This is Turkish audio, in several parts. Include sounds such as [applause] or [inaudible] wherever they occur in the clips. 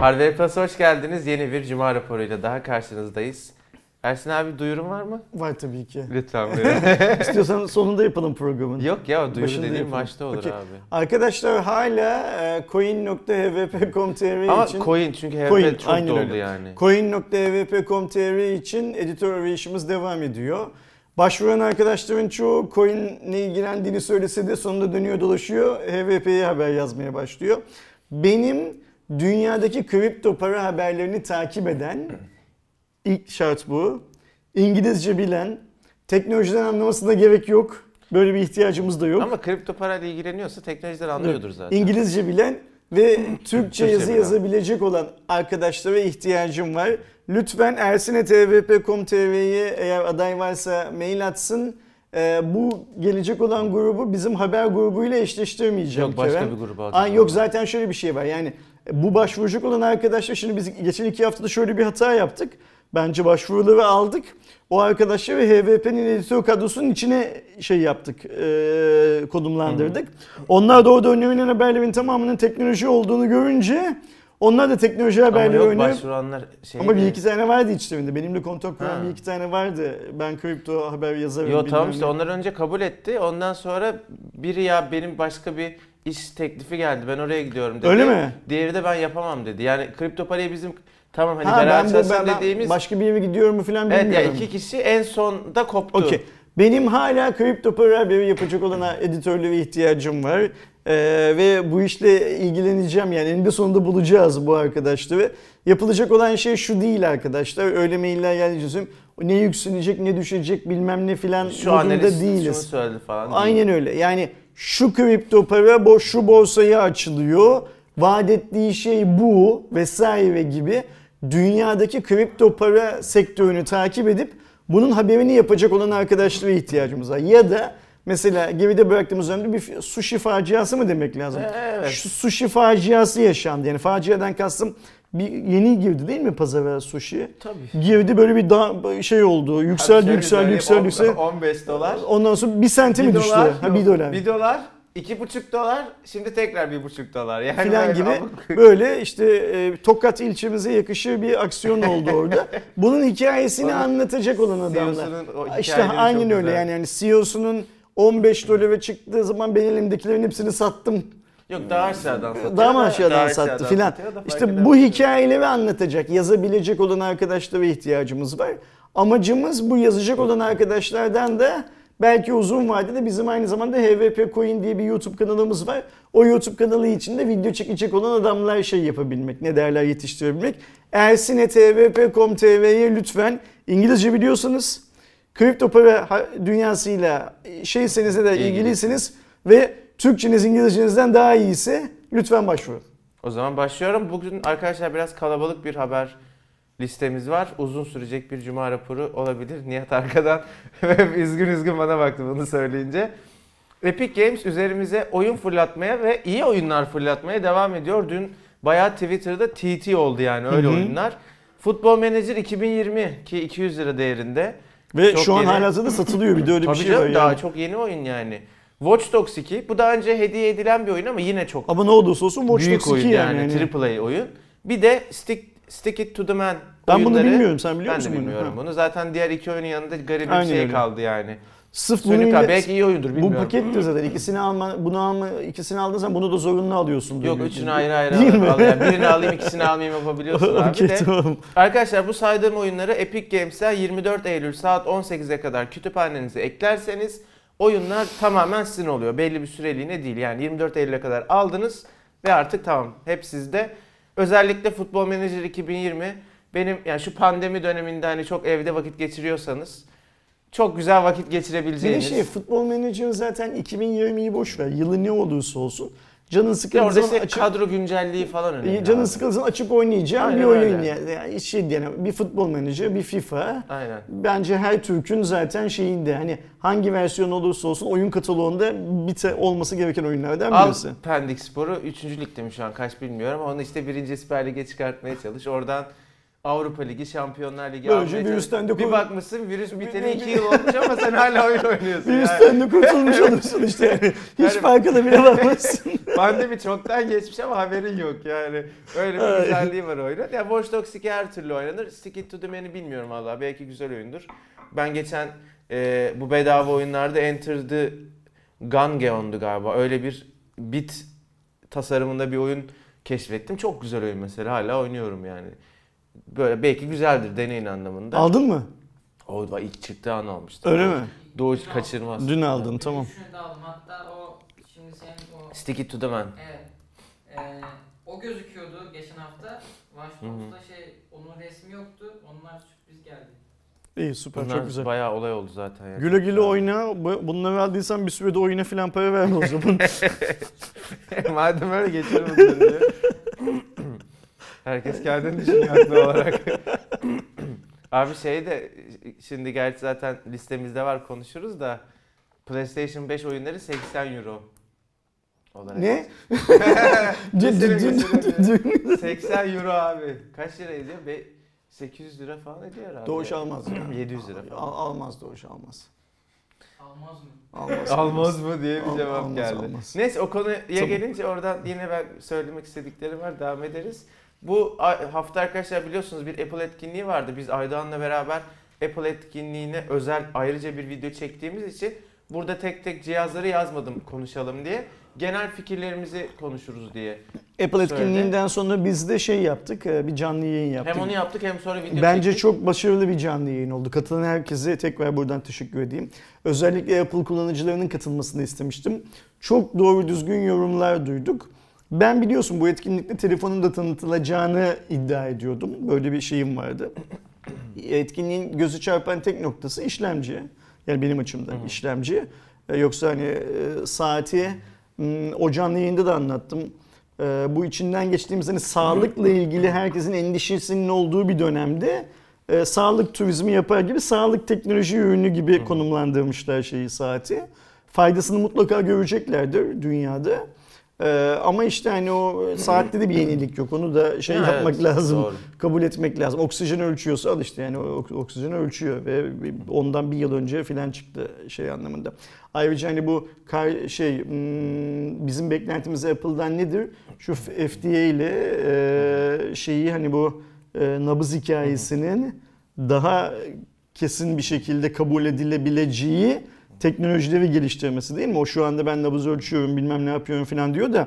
Harvey Plus hoş geldiniz. Yeni bir Cuma raporuyla daha karşınızdayız. Ersin abi duyurun var mı? Var tabii ki. Lütfen [laughs] buyurun. İstiyorsan sonunda yapalım programın. Yok ya duyuru Başında dediğim yapalım. başta olur Okey. abi. Arkadaşlar hala e, coin.hvp.com.tr Ama için coin çünkü HVP Coin, çok aynen doldu öyle. yani. coin.hvp.com.tr için editör arayışımız devam ediyor. Başvuran arkadaşların çoğu coin'le ilgilendiğini söylese de sonunda dönüyor dolaşıyor. HVP'ye haber yazmaya başlıyor. Benim dünyadaki kripto para haberlerini takip eden ilk şart bu. İngilizce bilen, teknolojiden anlamasına gerek yok. Böyle bir ihtiyacımız da yok. Ama kripto parayla ilgileniyorsa teknolojiden anlıyordur zaten. İngilizce bilen ve [laughs] Türkçe yazı bilen. yazabilecek olan arkadaşlara ihtiyacım var. Lütfen ersinetvp.com.tr'ye eğer aday varsa mail atsın. Ee, bu gelecek olan grubu bizim haber grubuyla eşleştirmeyeceğim. Yok, başka Kerem. bir gruba atacağım. yok zaten şöyle bir şey var yani bu başvurucuk olan arkadaşlar şimdi biz geçen iki haftada şöyle bir hata yaptık. Bence başvuruları aldık. O arkadaşları HVP'nin editör kadrosunun içine şey yaptık, e, konumlandırdık. Onlar da orada önerilen haberlerin tamamının teknoloji olduğunu görünce onlar da teknoloji Ama haberleri yok önerip başvuranlar şey ama bir iki tane vardı içlerinde. Benimle kontak kuran bir iki tane vardı. Ben kripto haber yazarım. Yo bilmem tamam ne. işte onlar önce kabul etti. Ondan sonra biri ya benim başka bir iş teklifi geldi. Ben oraya gidiyorum dedi. Öyle mi? Diğeri de ben yapamam dedi. Yani kripto parayı bizim tamam hani Ha, beraber çalışalım dediğimiz başka bir yere gidiyorum mu falan Evet bilmiyorum. ya iki kişi en sonda koptu. Okey. Benim hala kripto para haberi yapacak olan editörlere ihtiyacım var. Ee, ve bu işle ilgileneceğim yani eninde sonunda bulacağız bu arkadaşları. Yapılacak olan şey şu değil arkadaşlar. Öyle mailler geldiği ne yükselecek ne düşecek bilmem ne filan Şu şunu değiliz. söyledi falan. değil. Aynen öyle. Yani şu kripto para boş şu borsaya açılıyor. Vaat ettiği şey bu vesaire gibi dünyadaki kripto para sektörünü takip edip bunun haberini yapacak olan arkadaşlara ihtiyacımız var. Ya da mesela geride bıraktığımız önemli bir sushi faciası mı demek lazım? Evet. Şu sushi faciası yaşandı. Yani faciadan kastım bir yeni girdi değil mi pazara sushi? Tabii. Girdi böyle bir da, şey oldu. Yükseldi, yükseldi, yükseldi, yükseldi. 15 dolar. Ondan sonra bir sente mi düştü? dolar. Ha, bir dolar. Bir dolar. iki buçuk dolar. Şimdi tekrar bir buçuk dolar. Yani Filan gibi ama- [laughs] böyle işte e, Tokat ilçemize yakışır bir aksiyon oldu orada. [laughs] Bunun hikayesini anlatacak olan adamlar. CEO'sunun o İşte aynen öyle güzel. yani yani CEO'sunun 15 dolara çıktığı zaman ben elimdekilerin hepsini sattım. Yok daha aşağıdan satıyor. Daha mı da- aşağıdan daha sattı aşağıdan filan. satıyor İşte bu hikayeleri anlatacak, yazabilecek olan arkadaşlara ihtiyacımız var. Amacımız bu yazacak olan arkadaşlardan da belki uzun vadede bizim aynı zamanda HVP Coin diye bir YouTube kanalımız var. O YouTube kanalı içinde video çekecek olan adamlar şey yapabilmek, ne derler yetiştirebilmek. ersinetvp.com.tr'ye lütfen İngilizce biliyorsanız kripto para dünyasıyla şeyseniz de ilgiliyseniz ve Türkçeniz İngilizcenizden daha iyiyse lütfen başvurun. O zaman başlıyorum. Bugün arkadaşlar biraz kalabalık bir haber listemiz var. Uzun sürecek bir cuma raporu olabilir. Nihat arkadan [laughs] üzgün üzgün bana baktı bunu söyleyince. Epic Games üzerimize oyun fırlatmaya ve iyi oyunlar fırlatmaya devam ediyor. Dün bayağı Twitter'da TT oldu yani öyle Hı hı. oyunlar. Futbol Manager 2020 ki 200 lira değerinde. Ve Çok şu an yeni. halihazırda satılıyor bir de öyle bir Tabii şey canım var daha yani. çok yeni oyun yani. Watch Dogs 2 bu daha önce hediye edilen bir oyun ama yine çok Ama ne olursa olsun Watch büyük Dogs oyun 2 yani, yani. yani. AAA oyun. Bir de Stick Stick It to the Man Ben bunu bilmiyorum sen biliyor Ben musun de bunu? bilmiyorum bunu. Zaten diğer iki oyunun yanında garip bir Aynen şey öyle. kaldı yani. Sırf Sönük bununla abi belki iyi oyundur bu bilmiyorum. pakettir zaten. İkisini alma, bunu alma, ikisini aldın sen bunu da zorunlu alıyorsun. Yok üçünü ayrı ayrı Değil al. mi? al yani birini alayım ikisini almayayım yapabiliyorsun [laughs] abi de. tamam. Arkadaşlar bu saydığım oyunları Epic Games'ten 24 Eylül saat 18'e kadar kütüphanenize eklerseniz oyunlar tamamen sizin oluyor. Belli bir süreliğine değil yani 24 Eylül'e kadar aldınız ve artık tamam hep sizde. Özellikle Futbol Manager 2020 benim yani şu pandemi döneminde hani çok evde vakit geçiriyorsanız çok güzel vakit Bir geçirebileceğiniz. şey futbol menajeri zaten 2020'yi boş ver. Yılı ne olursa olsun. Canın sıkıldığı zaman işte açıp kadro güncelliği falan önemli. Canın abi. sıkıldığında açıp oynayacağın Aynen bir oyun öyle. yani. yani şey yani bir futbol menajeri, bir FIFA. Aynen. Bence her Türk'ün zaten şeyinde hani hangi versiyon olursa olsun oyun kataloğunda bir olması gereken oyunlardan Al birisi. Pendik Spor'u 3. ligde mi şu an kaç bilmiyorum ama onu işte 1. Süper Lig'e çıkartmaya çalış. Oradan Avrupa Ligi, Şampiyonlar Ligi Böylece almaya virüsten çalış. de Bir bakmışsın virüs biteli Bir- 2 yıl olmuş ama sen hala oyun oynuyorsun. [laughs] yani. Virüsten de kurtulmuş [laughs] olursun işte yani. Hiç Yani- farkına bile [laughs] varmazsın. Pandemi çoktan geçmiş ama haberin yok yani. Öyle bir güzelliği var oyunun. Ya Watch Dogs 2 her türlü oynanır. Stick It To The Man'i bilmiyorum valla. Belki güzel oyundur. Ben geçen e, bu bedava oyunlarda Enter The Gungeon'du galiba. Öyle bir bit tasarımında bir oyun keşfettim. Çok güzel oyun mesela. Hala oynuyorum yani. Böyle belki güzeldir deneyin anlamında. Aldın mı? O da ilk çıktığı an almıştım. Öyle mi? Doğuş kaçırmaz. Dün aldın tamam. Üçünü de aldım. Hatta o şimdi senin o Stick It To The Man. evet Ee, o gözüküyordu geçen hafta. Watch şey onun resmi yoktu. Onlar sürpriz geldi. İyi süper Bunlar çok güzel. bayağı olay oldu zaten. ya. Güle güle oyna. Bu- Bunları aldıysan bir sürede oyuna falan para verme o zaman. [laughs] Madem öyle geçelim. [laughs] Herkes kendini düşünüyor haklı olarak. [laughs] Abi şey de şimdi gerçi zaten listemizde var konuşuruz da PlayStation 5 oyunları 80 euro. Olarak. ne? [laughs] Dün- ya. 80 euro abi. Kaç lira ediyor? Be 800 lira falan ediyor herhalde. Doğuş almaz ya. [clears throat] 700 lira falan. Al- almaz Doğuş almaz. Almaz mı? Almaz. Almaz mı diye bir cevap almaz, geldi. almaz. Neyse o konuya Tamam. gelince oradan yine ben söylemek istediklerim var devam ederiz. Bu hafta arkadaşlar biliyorsunuz bir Apple etkinliği vardı. Biz Aydoğan'la beraber Apple etkinliğine özel ayrıca bir video çektiğimiz için burada tek tek cihazları yazmadım konuşalım diye. Genel fikirlerimizi konuşuruz diye. Apple Söyle. etkinliğinden sonra biz de şey yaptık. e, Bir canlı yayın yaptık. Hem onu yaptık hem sonra video Bence çektik. çok başarılı bir canlı yayın oldu. Katılan herkese tekrar buradan teşekkür edeyim. Özellikle Apple kullanıcılarının katılmasını istemiştim. Çok doğru düzgün yorumlar duyduk. Ben biliyorsun bu etkinlikte telefonun da tanıtılacağını iddia ediyordum. Böyle bir şeyim vardı. Etkinliğin gözü çarpan tek noktası işlemci. Yani benim açımdan Hı hı. işlemci. E, Yoksa hani e, saati o canlı yayında da anlattım. E, Bu içinden geçtiğimiz hani sağlıkla ilgili herkesin endişesinin olduğu bir dönemde e, sağlık turizmi yapar gibi sağlık teknoloji ürünü gibi konumlandırmışlar şeyi saati. Faydasını mutlaka göreceklerdir dünyada. E, ama işte hani o saatte de bir yenilik yok. Onu da şey Ha, yapmak evet, lazım doğru. kabul etmek lazım. Oksijen ölçüyorsa al işte yani oksijen ölçüyor ve ondan bir yıl önce filan çıktı şey anlamında. Ayrıca hani bu şey hmm, bizim beklentimiz Apple'dan nedir? Şu FDA ile e, şeyi hani bu e, nabız hikayesinin daha kesin bir şekilde kabul edilebileceği teknolojileri geliştirmesi değil mi? O şu anda ben nabız ölçüyorum bilmem ne yapıyorum filan diyor da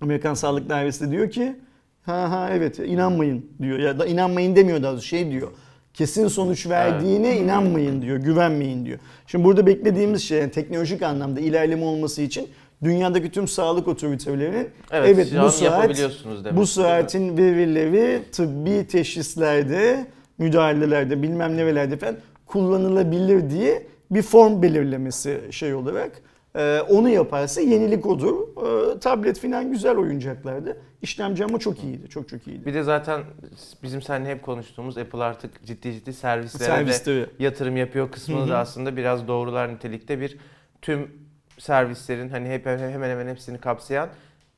Amerikan Sağlık Dairesi de diyor ki ha ha evet inanmayın diyor ya da inanmayın demiyor daha şey diyor. Kesin sonuç verdiğine inanmayın diyor, güvenmeyin diyor. Şimdi burada beklediğimiz şey yani teknolojik anlamda ilerleme olması için dünyadaki tüm sağlık otoritelerinin Evet, evet, bu saat demek. bu saatin verileri tıbbi teşhislerde, müdahalelerde, bilmem nelerde falan kullanılabilir diye bir form belirlemesi şey olarak. Ee, onu yaparsa yenilik odur. Ee, tablet falan güzel oyuncaklardı. İşlemci ama çok iyiydi. Çok çok iyiydi. Bir de zaten bizim seninle hep konuştuğumuz Apple artık ciddi ciddi servislere de Servisleri. yatırım yapıyor kısmını da aslında biraz doğrular nitelikte bir tüm servislerin hani hep hemen hemen hepsini kapsayan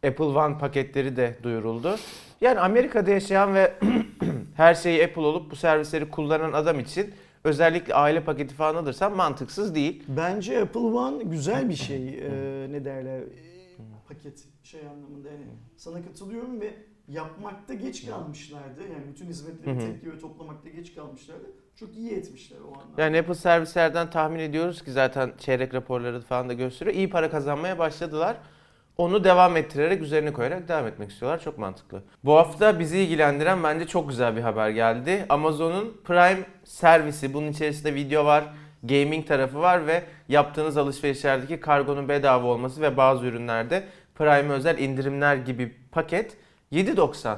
Apple One paketleri de duyuruldu. Yani Amerika'da yaşayan ve [clears throat] her şeyi Apple olup bu servisleri kullanan adam için özellikle aile paketi falan alırsan mantıksız değil. Bence Apple One güzel bir şey. Ee, ne derler? Ee, paket şey anlamında yani sana katılıyorum ve yapmakta geç kalmışlardı. Yani bütün hizmetleri tek yere toplamakta geç kalmışlardı. Çok iyi etmişler o anlamda. Yani Apple servislerden tahmin ediyoruz ki zaten çeyrek raporları falan da gösteriyor. İyi para kazanmaya başladılar. Onu devam ettirerek üzerine koyarak devam etmek istiyorlar. Çok mantıklı. Bu hafta bizi ilgilendiren bence çok güzel bir haber geldi. Amazon'un Prime servisi. Bunun içerisinde video var, gaming tarafı var ve yaptığınız alışverişlerdeki kargonun bedava olması ve bazı ürünlerde Prime özel indirimler gibi paket 7.90.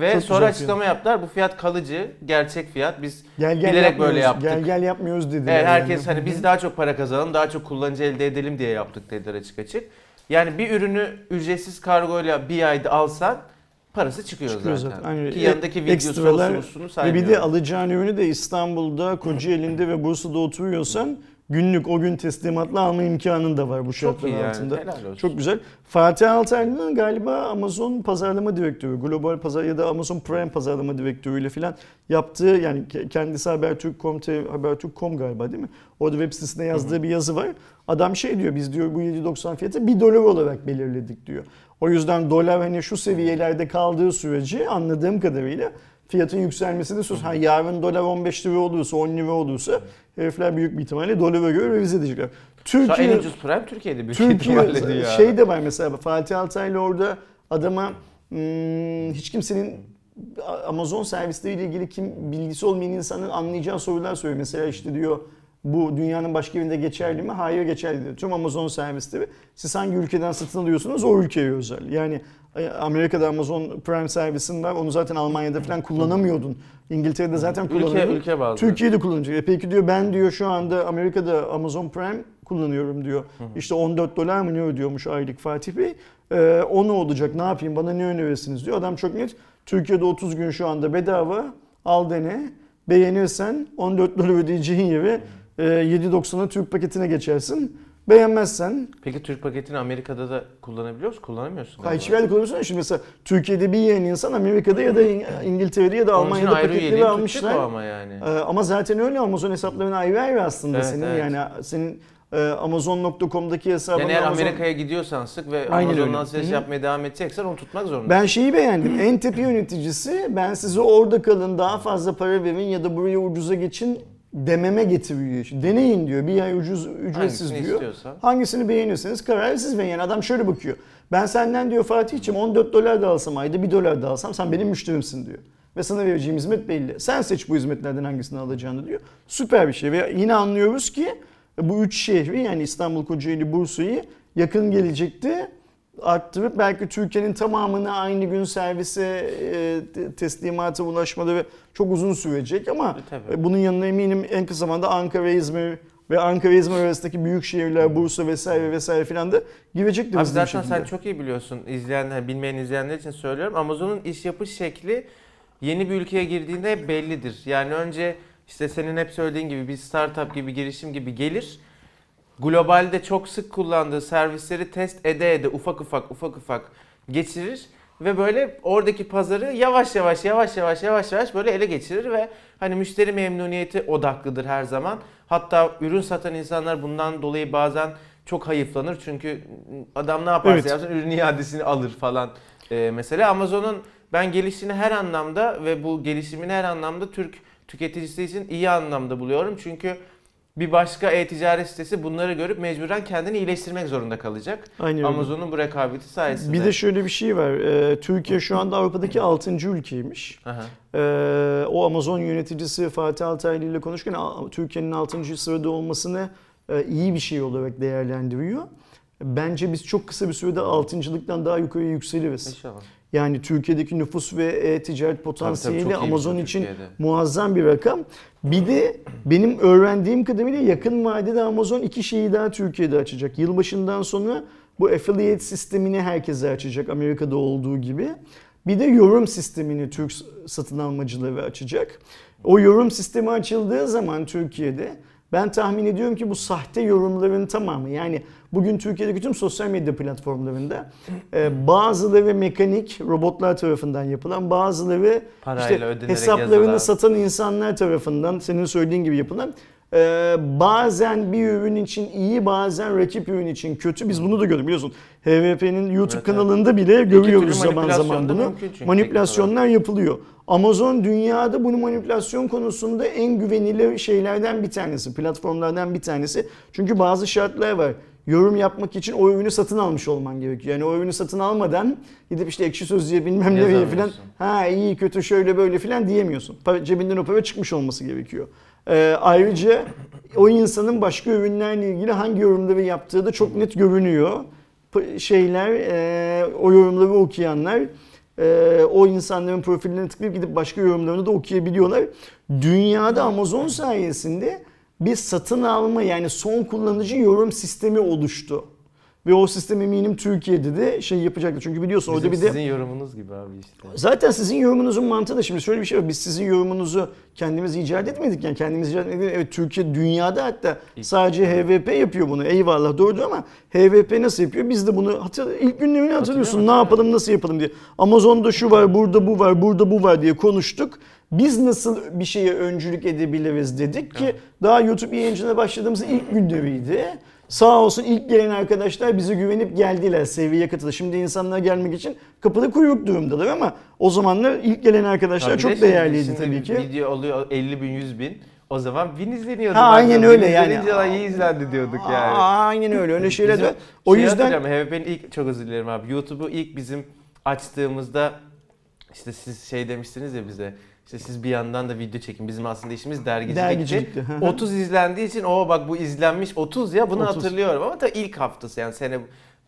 Ve Çok sonra açıklama yaptılar. Bu fiyat kalıcı, gerçek fiyat. Biz Gel gel bilerek böyle yaptık. Gel gel yapmıyoruz dediler. Evet herkes yani. hani [laughs] biz daha çok para kazanalım, daha çok kullanıcı elde edelim diye yaptık dediler açık açık. Yani bir ürünü ücretsiz kargoyla bir ayda alsan parası çıkıyor, Çıkıyor zaten. zaten. Aynen. Ki yanındaki E- videosu ekstralar olsun usunu Ve bir de alacağın ürünü de İstanbul'da, Kocaeli'nde ve Bursa'da oturuyorsan günlük o gün teslimatla alma imkanın da var bu çok şartlar iyi yani. altında. Helal olsun. Çok güzel. Fatih Altaylı'nın galiba Amazon pazarlama direktörü, global pazar ya da Amazon Prime pazarlama direktörüyle falan yaptığı yani ke- kendisi Habertürk.com Habertürk.com galiba değil mi? Orada web sitesinde yazdığı bir yazı var. Adam şey diyor biz diyor bu 7.90 fiyatı 1 dolar olarak belirledik diyor. O yüzden dolar hani şu seviyelerde kaldığı sürece anladığım kadarıyla fiyatın yükselmesi de söz. Ha, yarın dolar 15 lira olursa 10 lira olursa herifler büyük bir ihtimalle dolara göre revize edecekler. An en Türkiye, ucuz prime Türkiye'de büyük ihtimalle diyor. Türkiye şey de var mesela Fatih Altaylı orada adama hmm, hiç kimsenin Amazon servisleriyle ilgili kim bilgisi olmayan insanın anlayacağı sorular soruyor. Mesela işte diyor bu dünyanın başka yerinde geçerli mi? Hayır geçerli diyor. Tüm Amazon servisleri siz hangi ülkeden satın alıyorsunuz o ülkeye özel. Yani Amerika'da Amazon Prime servisin var. Onu zaten Almanya'da falan kullanamıyordun. İngiltere'de zaten Ülke, kullanıyordun. ülke bazlı. Türkiye'de kullanacak. E peki diyor ben diyor şu anda Amerika'da Amazon Prime kullanıyorum diyor. İşte 14 dolar mı ne ödüyormuş aylık Fatih Bey. Ee, o ne olacak ne yapayım bana ne önerirsiniz diyor. Adam çok net Türkiye'de 30 gün şu anda bedava al dene. Beğenirsen 14 dolar ödeyeceğin yere e, 7.90'a Türk paketine geçersin. Beğenmezsen Peki Türk paketini Amerika'da da kullanabiliyor musun? Kullanamıyorsun. Ha, hiçbir yerde kullanıyorsun. Şimdi mesela Türkiye'de bir yiyen insan Amerika'da ya da İng- İngiltere'de ya da Onun Almanya'da paketleri almışlar. ama yani. Ee, ama zaten öyle Amazon hesaplarına ayrı ayrı aslında Evet, senin. evet. Yani senin e, Amazon.com'daki hesabın Yani eğer Amazon... Amerika'ya gidiyorsan sık ve Aynen Amazon'dan hı. yapmaya devam edeceksen onu tutmak zorundasın. Ben şeyi beğendim. En tepe yöneticisi ben size orada kalın daha fazla para verin ya da buraya ucuza geçin dememe getiriyor. Deneyin diyor. Bir ay ucuz ücretsiz Hangisini diyor. istiyorsan. Hangisini beğenirseniz karar siz. Yani adam şöyle bakıyor. Ben senden diyor Fatih'ciğim 14 dolar da alsam ayda 1 dolar da alsam sen benim müşterimsin diyor. Ve sana vereceğim hizmet belli. Sen seç bu hizmetlerden hangisini alacağını diyor. Süper bir şey. Ve yine anlıyoruz ki bu üç şehri yani İstanbul, Kocaeli, Bursa'yı yakın gelecekte arttırıp belki Türkiye'nin tamamını aynı gün servise e, te- teslimata ulaşmaları çok uzun sürecek ama E, e, bunun yanına eminim en kısa zamanda Ankara, İzmir ve Ankara, İzmir arasındaki büyük şehirler, Bursa vesaire vesaire filan da girecektir Abi zaten şekilde. sen çok iyi biliyorsun. İzleyenler, bilmeyen izleyenler için söylüyorum. Amazon'un iş yapış şekli yeni bir ülkeye girdiğinde hep bellidir. Yani önce işte senin hep söylediğin gibi bir startup gibi, girişim gibi gelir. Globalde çok sık kullandığı servisleri test ede ede ufak ufak ufak ufak geçirir ve böyle oradaki pazarı yavaş yavaş yavaş yavaş yavaş yavaş böyle ele geçirir ve hani müşteri memnuniyeti odaklıdır her zaman. Hatta ürün satan insanlar bundan dolayı bazen çok hayıflanır çünkü adam ne yaparsa Evet. yapsın ürün iadesini alır falan. Ee, mesela Amazon'un ben gelişini her anlamda ve bu gelişimini her anlamda Türk tüketicisi için iyi anlamda buluyorum. Çünkü bir başka e-ticaret sitesi bunları görüp mecburen kendini iyileştirmek zorunda kalacak. Aynen. Amazon'un bu rekabeti sayesinde. Bir de şöyle bir şey var. Ee, Türkiye şu anda Avrupa'daki 6. ülkeymiş. Aha. Ee, o Amazon yöneticisi Fatih Altaylı ile konuşurken Türkiye'nin 6. sırada olmasını e, iyi bir şey olarak değerlendiriyor. Bence biz çok kısa bir sürede 6.lıktan daha yukarıya yükseliriz. İnşallah. Yani Türkiye'deki nüfus ve e-ticaret potansiyeli çok iyi bir Amazon şey için Türkiye'de. muazzam bir rakam. Bir de benim öğrendiğim kadarıyla yakın vadede Amazon iki şeyi daha Türkiye'de açacak. Yılbaşından sonra bu affiliate sistemini herkese açacak Amerika'da olduğu gibi. Bir de yorum sistemini Türk satın almacıları açacak. O yorum sistemi açıldığı zaman Türkiye'de ben tahmin ediyorum ki bu sahte yorumların tamamı yani bugün Türkiye'deki tüm sosyal medya platformlarında e, bazıları mekanik robotlar tarafından yapılan bazıları Parayla işte hesaplarını yazılan. satan insanlar tarafından senin söylediğin gibi yapılan e, bazen bir ürün için iyi bazen rakip ürün için kötü. Biz bunu da gördük biliyorsun. HVP'nin YouTube Evet, kanalında bile türlü görüyoruz zaman zaman bunu. manipülasyonlar yapılıyor. Amazon dünyada bunu manipülasyon konusunda en güvenilir şeylerden bir tanesi, platformlardan bir tanesi. Çünkü bazı şartlar var. Yorum yapmak için o ürünü satın almış olman gerekiyor. Yani o ürünü satın almadan gidip işte ekşi sözlüğe bilmem nereye falan ha iyi kötü şöyle böyle falan diyemiyorsun. Para- Cebinden o para çıkmış olması gerekiyor. Ee, ayrıca o insanın başka ürünlerle ilgili hangi yorumları yaptığı da çok net görünüyor. P- Şeyler, e, o yorumları okuyanlar e, o insanların profillerine tıklayıp gidip başka yorumlarını da okuyabiliyorlar. Dünyada Amazon sayesinde bir satın alma yani son kullanıcı yorum sistemi oluştu. Ve o sistem eminim Türkiye'de de şey yapacaktır. Çünkü biliyorsun Bizim orada bir de sizin yorumunuz gibi abi işte. Zaten sizin yorumunuzun mantığı da şimdi şöyle bir şey var. Biz sizin yorumunuzu kendimiz icat etmedik. Yani kendimiz icat etmedik. Evet Türkiye dünyada hatta sadece HVP yapıyor bunu. Eyvallah doğru ama HVP nasıl yapıyor? Biz de bunu hatır, ilk günlerini hatırlıyorsun. Ne yapalım nasıl yapalım diye. Amazon'da şu var, burada bu var, burada bu var diye konuştuk. Biz nasıl bir şeye öncülük edebiliriz dedik ki daha YouTube yayıncına başladığımız ilk günleriydi. Sağ olsun ilk gelen arkadaşlar bize güvenip geldiler seviye katıldı. Şimdi insanlar gelmek için kapıda kuyruk durumdalar ama o zamanlar ilk gelen arkadaşlar Tabii de çok şimdi- değerliydi tabii ki. Video oluyor 50 bin 100 bin. O zaman bin izleniyordu. Ha, aynen öyle Bin yani. lan iyi izlendi diyorduk yani. Aa, Aynen öyle öyle şeyler de. O şeyi yüzden HVP'nin ilk çok özür dilerim abi. YouTube'u ilk bizim açtığımızda işte siz şey demiştiniz ya bize. İşte siz bir yandan da video çekin. Bizim aslında işimiz dergicilikti. dergicilikti. Hı hı. 30 izlendiği için o bak bu izlenmiş 30 ya bunu 30. hatırlıyorum ama da ilk haftası yani sene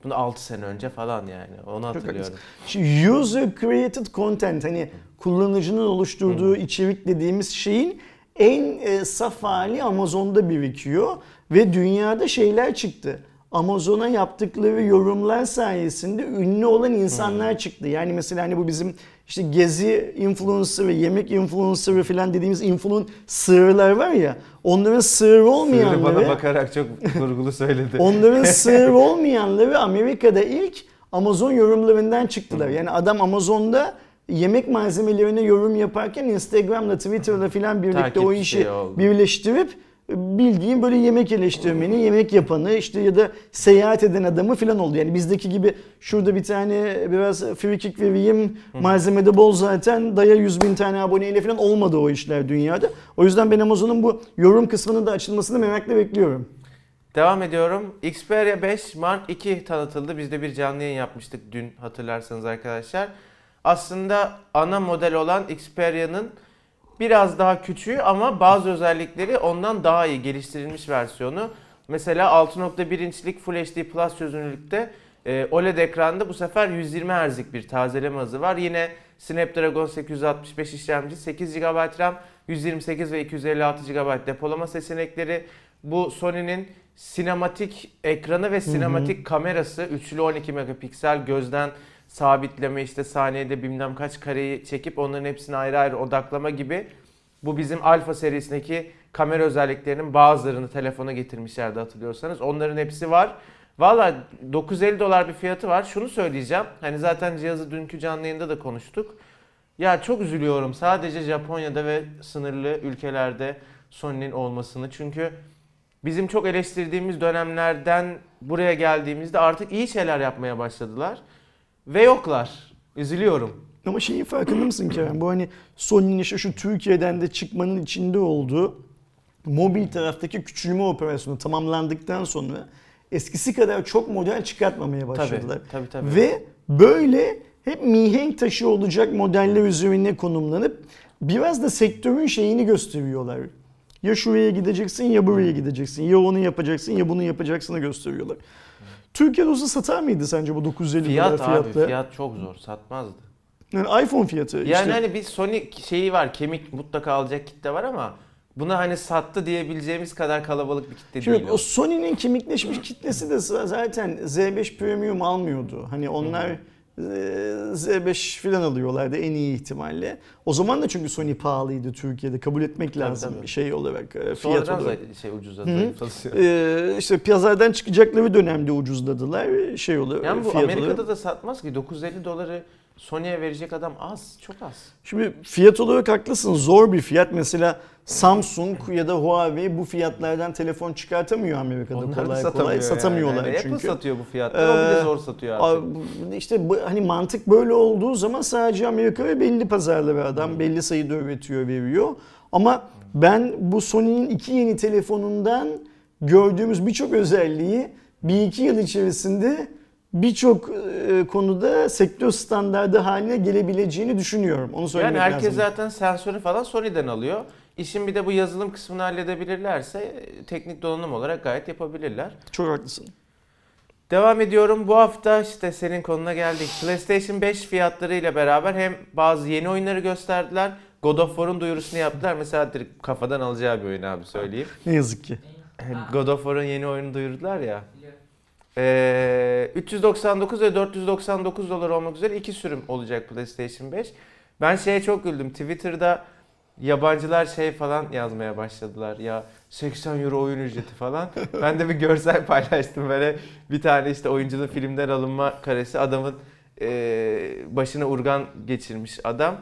bunu 6 sene önce falan yani onu hatırlıyorum. Şimdi user created content hani kullanıcının oluşturduğu içerik dediğimiz şeyin en e, saf hali Amazon'da birikiyor ve dünyada şeyler çıktı. Amazon'a yaptıkları yorumlar sayesinde ünlü olan insanlar çıktı. Yani mesela hani bu bizim işte gezi influencer'ı, yemek influencer'ı falan dediğimiz influencer'lar var ya onların sığır Sığırı olmayanları bana bakarak çok [laughs] vurgulu söyledi. Onların [laughs] sığır olmayanları Amerika'da ilk Amazon yorumlarından çıktılar. Yani adam Amazon'da yemek malzemelerine yorum yaparken Instagram'la Twitter'la filan birlikte o Takipçi işi oldu. birleştirip bildiğim böyle yemek eleştirmeni, yemek yapanı işte ya da seyahat eden adamı filan oldu. Yani bizdeki gibi şurada bir tane biraz free kick vereyim malzemede bol zaten daya 100 bin tane aboneyle filan olmadı o işler dünyada. O yüzden ben Amazon'un bu yorum kısmının da açılmasını merakla bekliyorum. Devam ediyorum. Xperia 5 Mark II tanıtıldı. Biz de bir canlı yayın yapmıştık dün hatırlarsanız arkadaşlar. Aslında ana model olan Xperia'nın biraz daha küçüğü ama bazı özellikleri ondan daha iyi geliştirilmiş versiyonu. Mesela 6.1 inçlik Full HD Plus çözünürlükte e, OLED ekranda bu sefer 120 Hz'lik bir tazeleme hızı var. Yine Snapdragon 865 işlemci, 8 GB RAM, 128 ve 256 GB depolama seçenekleri. Bu Sony'nin sinematik ekranı ve sinematik kamerası üçlü 12 megapiksel gözden sabitleme işte saniyede bilmem kaç kareyi çekip onların hepsini ayrı ayrı odaklama gibi bu bizim Alfa serisindeki kamera özelliklerinin bazılarını telefona getirmişlerdi hatırlıyorsanız. Onların hepsi var. Valla 950 dolar bir fiyatı var. Şunu söyleyeceğim. Hani zaten cihazı dünkü canlı yayında da konuştuk. Ya çok üzülüyorum sadece Japonya'da ve sınırlı ülkelerde Sony'nin olmasını. Çünkü bizim çok eleştirdiğimiz dönemlerden buraya geldiğimizde artık iyi şeyler yapmaya başladılar. Ve yoklar. Üzülüyorum. Ama şeyin farkında mısın Kerem? Bu hani Sony'nin işte şu Türkiye'den de çıkmanın içinde olduğu mobil taraftaki küçülme operasyonu tamamlandıktan sonra eskisi kadar çok model çıkartmamaya başladılar. Tabii tabii. tabii. Ve böyle hep mihenk taşı olacak modeller üzerine konumlanıp biraz da sektörün şeyini gösteriyorlar. Ya şuraya gideceksin ya buraya gideceksin. Ya onu yapacaksın ya bunu yapacaksını gösteriyorlar. Türkiye'de olsa satar mıydı sence bu 950 Fiyat dolar abi fiyatla? fiyat çok zor satmazdı. Yani iPhone fiyatı Yani işte. hani bir Sony şeyi var kemik mutlaka alacak kitle var ama buna hani sattı diyebileceğimiz kadar kalabalık bir kitle Şimdi değil o Sony'nin kemikleşmiş kitlesi de zaten Z5 Premium almıyordu. Hani onlar e, Z5 falan alıyorlardı en iyi ihtimalle. O zaman da çünkü Sony pahalıydı Türkiye'de kabul etmek Tabii, lazım tabii. şey olarak, e, fiyat Sonradan olarak. şey zayıflatıyor. Ee, işte pazardan çıkacakları dönemde ucuzladılar şey olarak. Yani bu Amerika'da olarak. da satmaz ki 950 doları Sony'ye verecek adam az, çok az. Şimdi fiyat olarak haklısın zor bir fiyat. Mesela Samsung ya da Huawei bu fiyatlardan telefon çıkartamıyor Amerika'da Onlar da kolay satamıyor kolay. yani. Satamıyorlar Yani çünkü. Apple satıyor bu fiyatları, o bile Ee, zor satıyor artık. İşte bu, hani mantık böyle olduğu zaman sadece Amerika ve belli pazarlara adam belli sayıda üretiyor veriyor. Ama ben bu Sony'nin iki yeni telefonundan gördüğümüz birçok özelliği bir iki yıl içerisinde birçok e, konuda sektör standardı haline gelebileceğini düşünüyorum. Onu söylemek Yani herkes lazım. zaten sensörü falan Sony'den alıyor. İşin bir de bu yazılım kısmını halledebilirlerse e, teknik donanım olarak gayet yapabilirler. Çok haklısın. Devam ediyorum. Bu hafta işte senin konuna geldik. PlayStation 5 fiyatları ile beraber hem bazı yeni oyunları gösterdiler. God of War'un duyurusunu yaptılar. Mesela direkt kafadan alacağı bir oyun abi söyleyeyim. Ne yazık ki. God of War'un yeni oyunu duyurdular ya. Ee, 399 ve 499 dolar olmak üzere iki sürüm olacak PlayStation 5. Ben şeye çok güldüm. Twitter'da yabancılar şey falan yazmaya başladılar. Ya 80 euro oyun ücreti falan. Ben de bir görsel [laughs] paylaştım böyle. Bir tane işte oyuncunun filmden alınma karesi. Adamın ee, başına urgan geçirmiş adam.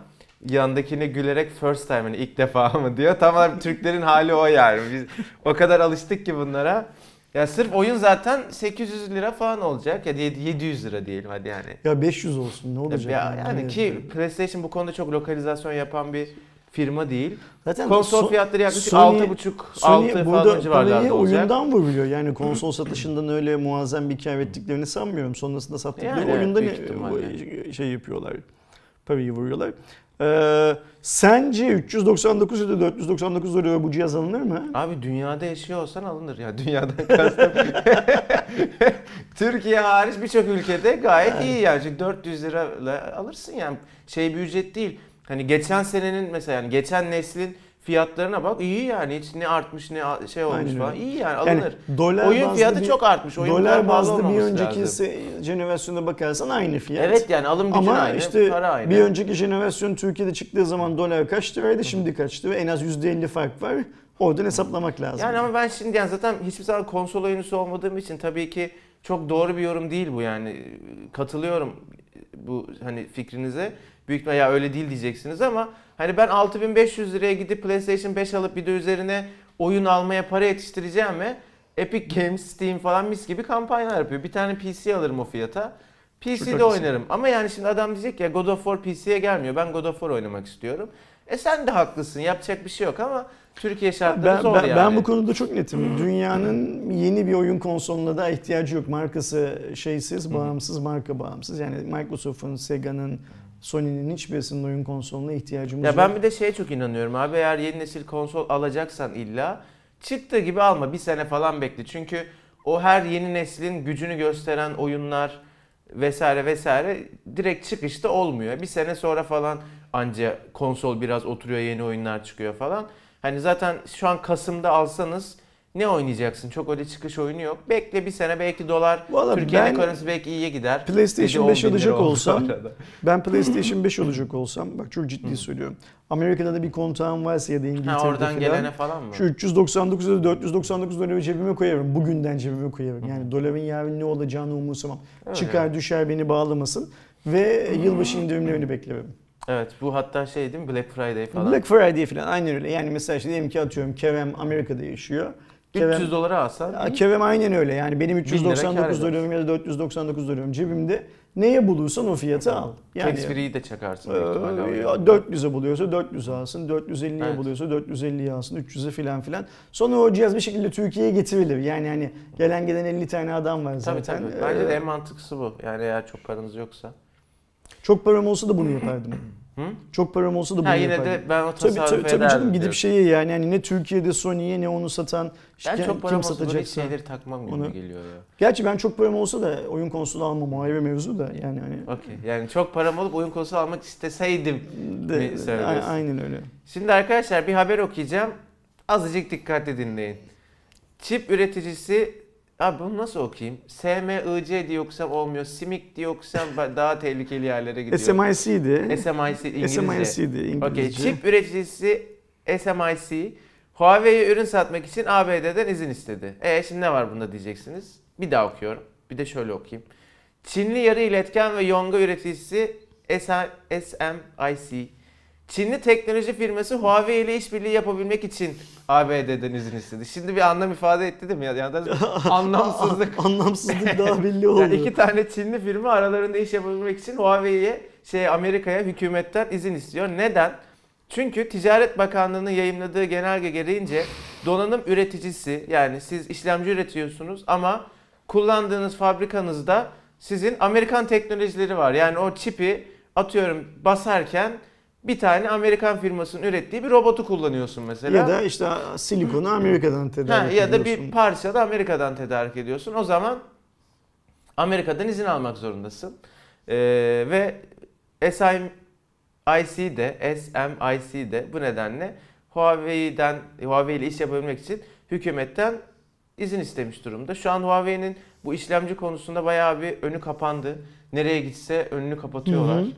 Yandakine gülerek first time hani ilk defa mı diyor. Tamam Türklerin hali o yani. Biz o kadar alıştık ki bunlara. Ya sırf oyun zaten 800 lira falan olacak ya da 700 lira diyelim hadi yani. Ya 500 olsun ne olacak? Ya, yani Evet. ki PlayStation bu konuda çok lokalizasyon yapan bir firma değil. Zaten Konsol So- fiyatları yaklaşık Sony- 6,5 Sony 6 falan burada parayı oyundan vuruyor. Yani konsol [clears throat] satışından öyle muazzam bir kar ettiklerini sanmıyorum. Sonrasında sattıkları Yani oyundan şey yapıyorlar. Parayı vuruyorlar. Ee, sence 399 ya da 499 dolara bu cihaz alınır mı? Abi dünyada yaşıyor olsan alınır ya. Dünyadan kastım. [laughs] Türkiye hariç birçok ülkede gayet iyi yani. Çünkü 400 lirayla alırsın yani. Şey bir ücret değil. Hani geçen senenin mesela yani geçen neslin fiyatlarına bak iyi yani hiç ne artmış ne şey olmuş Aynen falan öyle. iyi yani Yani alınır. dolar Oyun fiyatı bir- çok artmış. Oyun dolar bazlı bir önceki jenerasyona bakarsan aynı fiyat. Evet yani alım gücün Ama aynı, işte para aynı. bir önceki jenerasyon Türkiye'de çıktığı zaman dolar kaç liraydı şimdi kaç lira? En az %50 fark var. Oradan hesaplamak lazım. Yani ama ben şimdi yani zaten hiçbir zaman konsol oyuncusu olmadığım için tabii ki çok doğru bir yorum değil bu yani. Katılıyorum bu hani fikrinize. Büyük ya öyle değil diyeceksiniz ama hani ben 6500 liraya gidip PlayStation 5 alıp bir de üzerine oyun almaya para yetiştireceğime Epic Games, Steam falan mis gibi kampanyalar yapıyor. Bir tane PC alırım o fiyata. PC'de oynarım. Ama yani şimdi adam diyecek ya God of War PC'ye gelmiyor. Ben God of War oynamak istiyorum. E sen de haklısın. Yapacak bir şey yok ama Türkiye şartları Ben, zor ben, yani. ben bu konuda çok netim. Dünyanın yeni bir oyun konsoluna da ihtiyacı yok. Markası şeysiz, bağımsız, marka bağımsız. Yani Microsoft'un, Sega'nın, Sony'nin hiçbirisinin oyun konsoluna ihtiyacımız Ya yok. ben bir de şeye çok inanıyorum abi eğer yeni nesil konsol alacaksan illa çıktığı gibi alma bir sene falan bekle. Çünkü o her yeni neslin gücünü gösteren oyunlar vesaire vesaire direkt çıkışta olmuyor. Bir sene sonra falan anca konsol biraz oturuyor yeni oyunlar çıkıyor falan. Hani zaten şu an Kasım'da alsanız ne oynayacaksın? Çok öyle çıkış oyunu yok. Bekle bir sene belki dolar Vallahi Türkiye'nin ekonomisi belki iyiye gider. PlayStation Gece 5 10 bin lira alacak oldu bu olsam, ben PlayStation 5 alacak olsam, bak çok ciddi söylüyorum. Amerika'da da bir kontağım varsa ya da İngiltere'de Ha, oradan falan, gelene falan mı? Şu 399 ya da 499 doları cebime koyarım. Bugünden cebime koyarım. Yani doların yarın ne olacağını umursamam. Öyle. Çıkar düşer beni bağlamasın. Ve yılbaşı indirimlerini beklerim. Evet bu hatta şey değil mi Black Friday falan. Black Friday falan aynen öyle. Yani mesela işte diyelim ki atıyorum Kerem Amerika'da yaşıyor. Kerem, 300 dolara alsan Ya Kerem aynen öyle. Yani benim lira kâr 399 eder. dolarım ya da 499 dolarım cebimde. Neye bulursan o fiyatı al. Yani tax free'yi de çakarsın ihtimalle. Ee, oraya. 400'e buluyorsa 400 alsın, 450'ye Evet. buluyorsa 450'ye alsın, 300'e filan filan. Sonra o cihaz bir şekilde Türkiye'ye getirilir. Yani hani gelen gelen 50 tane adam var Tabii zaten. tabii. Bence de Ee, en mantıklısı bu. Yani eğer çok paranız yoksa. Çok param olsa da bunu yapardım. Hı? Çok param olsa da bunu Ha yine yapardım. de ben o Tabii, tabii, tabii canım gidip şeye yani hani ne Türkiye'de Sony'ye ne onu satan Ben kim, çok param kim satacaksa. şeyleri takmam gibi onu- geliyor ya. Gerçi ben çok param olsa da oyun konsolu almam ayrı mevzu da yani hani. Okey. Yani çok param olup oyun konsolu almak isteseydim. De, söylüyorsun? aynen öyle. Şimdi arkadaşlar bir haber okuyacağım. Azıcık dikkatli dinleyin. Çip üreticisi Abi bunu nasıl okuyayım? SMIC diye okusam olmuyor. SIMIC diye okusam daha tehlikeli yerlere gidiyor. SMIC'di. SMIC İngilizce. SMIC'di İngilizce. Okey. Çip üreticisi SMIC Huawei'ye ürün satmak için ABD'den izin istedi. E şimdi ne var bunda diyeceksiniz. Bir daha okuyorum. Bir de şöyle okuyayım. Çinli yarı iletken ve yonga üreticisi SMIC Çinli teknoloji firması Huawei ile işbirliği yapabilmek için ABD'den izin istedi. Şimdi bir anlam ifade etti değil mi? Ya, ya da [laughs] anlamsızlık. [laughs] Anlamsızlık daha [laughs] belli oldu. Yani iki tane Çinli firma aralarında iş yapabilmek için Huawei'ye şey Amerika'ya hükümetten izin istiyor. Neden? Çünkü Ticaret Bakanlığı'nın yayımladığı genelge gereğince donanım üreticisi yani siz işlemci üretiyorsunuz ama kullandığınız fabrikanızda sizin Amerikan teknolojileri var. Yani o çipi atıyorum basarken bir tane Amerikan firmasının ürettiği bir robotu kullanıyorsun mesela. Ya da işte silikonu Amerika'dan Ha, tedarik ya da ediyorsun. bir parça da Amerika'dan tedarik ediyorsun. O zaman Amerika'dan izin almak zorundasın. Ee, ve SMIC de, SMIC de bu nedenle Huawei'den Huawei ile iş yapabilmek için hükümetten izin istemiş durumda. Şu an Huawei'nin bu işlemci konusunda bayağı bir önü kapandı. Nereye gitse önünü kapatıyorlar. Hı hı.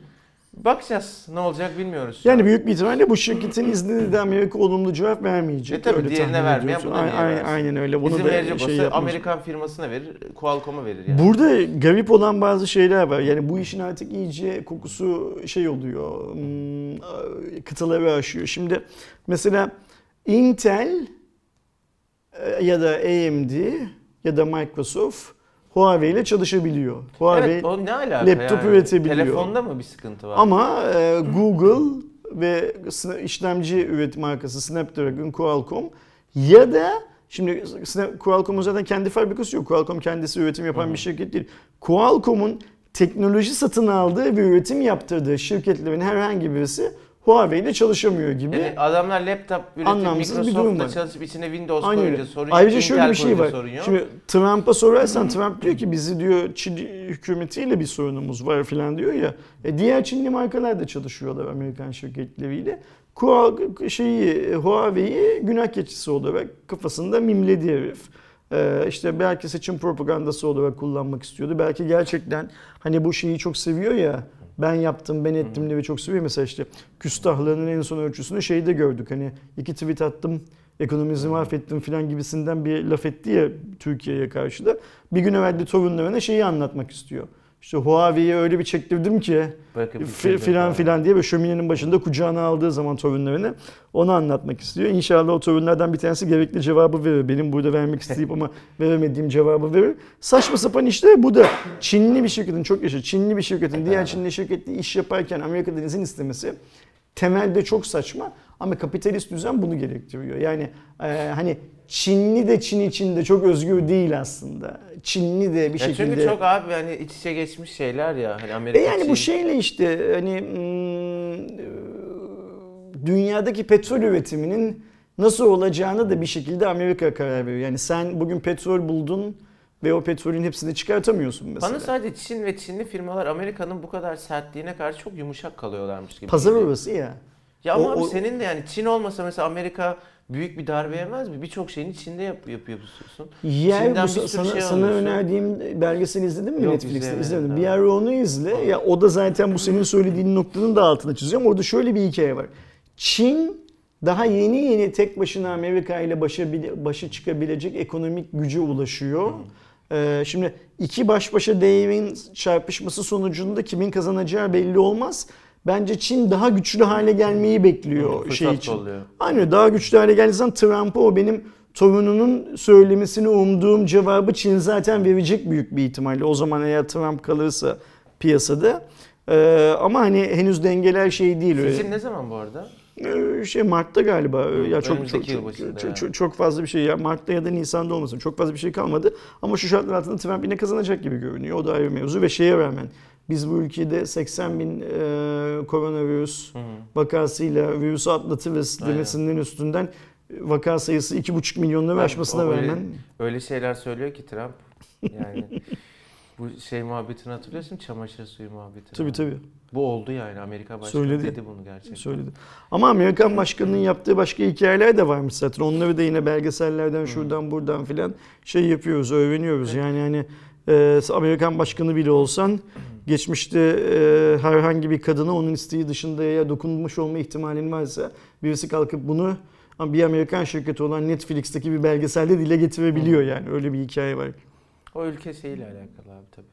Bakacağız. Ne olacak bilmiyoruz. Yani an. büyük bir ihtimalle bu şirketin iznine de Amerika olumlu cevap vermeyecek. E tabii, Öyle diğerine vermeyen buna niye Aynen, aynen öyle. Bunu İzin da verecek şey olsa. Amerikan firmasına verir, Qualcomm'a verir yani. Burada garip olan bazı şeyler var. Yani bu işin artık iyice kokusu şey oluyor. hmm, Kıtaları aşıyor. Şimdi mesela Intel e, ya da AMD ya da Microsoft Huawei ile çalışabiliyor. Huawei Evet o ne alaka laptop yani? üretebiliyor. Telefonda mı bir sıkıntı var? ama e, Google ve işlemci üretim markası Snapdragon, Qualcomm ya da şimdi Qualcomm'un zaten kendi fabrikası yok. Qualcomm kendisi üretim yapan bir şirket değil. Qualcomm'un teknoloji satın aldığı ve üretim yaptırdığı şirketlerin herhangi birisi Huawei ile çalışamıyor gibi. Yani adamlar laptop üretip Anlamsız. Microsoft'ta çalışıp içine Windows Aynen koyunca sorun yok. Ayrıca şöyle bir şey var. Şimdi Trump'a sorarsan Trump diyor ki bizi diyor Çin hükümetiyle bir sorunumuz var filan diyor ya. E diğer Çinli markalar da çalışıyorlar Amerikan şirketleriyle. Şeyi Huawei'yi günah keçisi olarak kafasında mimledi herif. Ee, işte belki seçim propagandası olarak kullanmak istiyordu. Belki gerçekten hani bu şeyi çok seviyor ya. Ben yaptım, ben ettim diye çok seviyor. Mesela işte küstahlığının en son ölçüsünü şeyde gördük. Hani iki tweet attım, ekonomimizi mahvettim filan gibisinden bir laf etti ya Türkiye'ye karşı da. Bir gün evvel de torunlarına şeyi anlatmak istiyor. İşte Huawei'yi öyle bir çektirdim ki fi- filan filan diye ve şöminenin başında kucağına aldığı zaman torunlarını onu anlatmak istiyor. İnşallah o torunlardan bir tanesi gerekli cevabı verir. Benim burada vermek isteyip ama [laughs] veremediğim cevabı verir. Saçma sapan işte bu da Çinli bir şirketin çok yaşa Çinli bir şirketin diğer Çinli şirketle iş yaparken Amerika'dan izin istemesi temelde çok saçma ama kapitalist düzen bunu gerektiriyor. Yani e, hani Çinli de Çin içinde çok özgür değil aslında. Çinli de bir Ya şekilde... çünkü çok abi hani iç içe geçmiş şeyler ya hani E Amerika yani bu Çin. şeyle işte hani hmm, dünyadaki petrol üretiminin nasıl olacağını da bir şekilde Amerika karar veriyor. Yani sen bugün petrol buldun ve o petrolün hepsini çıkartamıyorsun mesela. Bana sadece Çin ve Çinli firmalar Amerika'nın bu kadar sertliğine karşı çok yumuşak kalıyorlarmış gibi. Pazar orası ya. Ya ama O- abi o- senin de yani Çin olmasa mesela Amerika büyük bir darbe yemez mi? Birçok şeyini Çin'de yap, yapıyorsun. Yer Çin'den bu sana, şey sana alıyorsun. önerdiğim belgeseli izledin mi Yok, Netflix'te? İzlemedim. daha. Bir ara onu izle. Ya o da zaten bu senin söylediğin noktanın da altına çiziyorum. Orada şöyle bir hikaye var. Çin daha yeni yeni tek başına Amerika ile başa, başa çıkabilecek ekonomik güce ulaşıyor. Ee, şimdi iki baş başa devin çarpışması sonucunda kimin kazanacağı belli olmaz. Bence Çin daha güçlü hale gelmeyi bekliyor Fırsat şey için. kolluyor. Aynen daha güçlü hale gelirsen Trump'a o benim torununun söylemesini umduğum cevabı Çin zaten verecek büyük bir ihtimalle. O zaman eğer Trump kalırsa piyasada. Ee, ama hani henüz dengeler şey değil. öyle. Seçim ne zaman bu arada? Ee, şey Mart'ta galiba. Ee, Ya çok çok çok, yani. çok, çok fazla bir şey ya Mart'ta ya da Nisan'da olmasın. Çok fazla bir şey kalmadı. Ama şu şartlar altında Trump yine kazanacak gibi görünüyor. O da ayrı mevzu ve şeye rağmen biz bu ülkede 80 bin e, koronavirüs vakasıyla virüsü atlatırız Aynen. demesinden üstünden vaka sayısı 2,5 milyonları aşmasına öyle- rağmen Öyle şeyler söylüyor ki Trump. Yani [laughs] bu şey muhabbetini hatırlıyorsun çamaşır suyu muhabbetini. tabii tabii Bu oldu yani Amerika başkanı Söyledi. dedi bunu gerçekten. söyledi. Ama Amerikan başkanının yaptığı başka hikayeler de varmış zaten. Onları da yine belgesellerden şuradan buradan filan şey yapıyoruz, öğreniyoruz. Yani hani e, Amerikan başkanı bile olsan geçmişte e, herhangi bir kadına onun isteği dışında ya dokunmuş olma ihtimalin varsa birisi kalkıp bunu ama bir Amerikan şirketi olan Netflix'teki bir belgeselde dile getirebiliyor yani. Öyle bir hikaye var. O ülke şeyiyle alakalı abi tabii.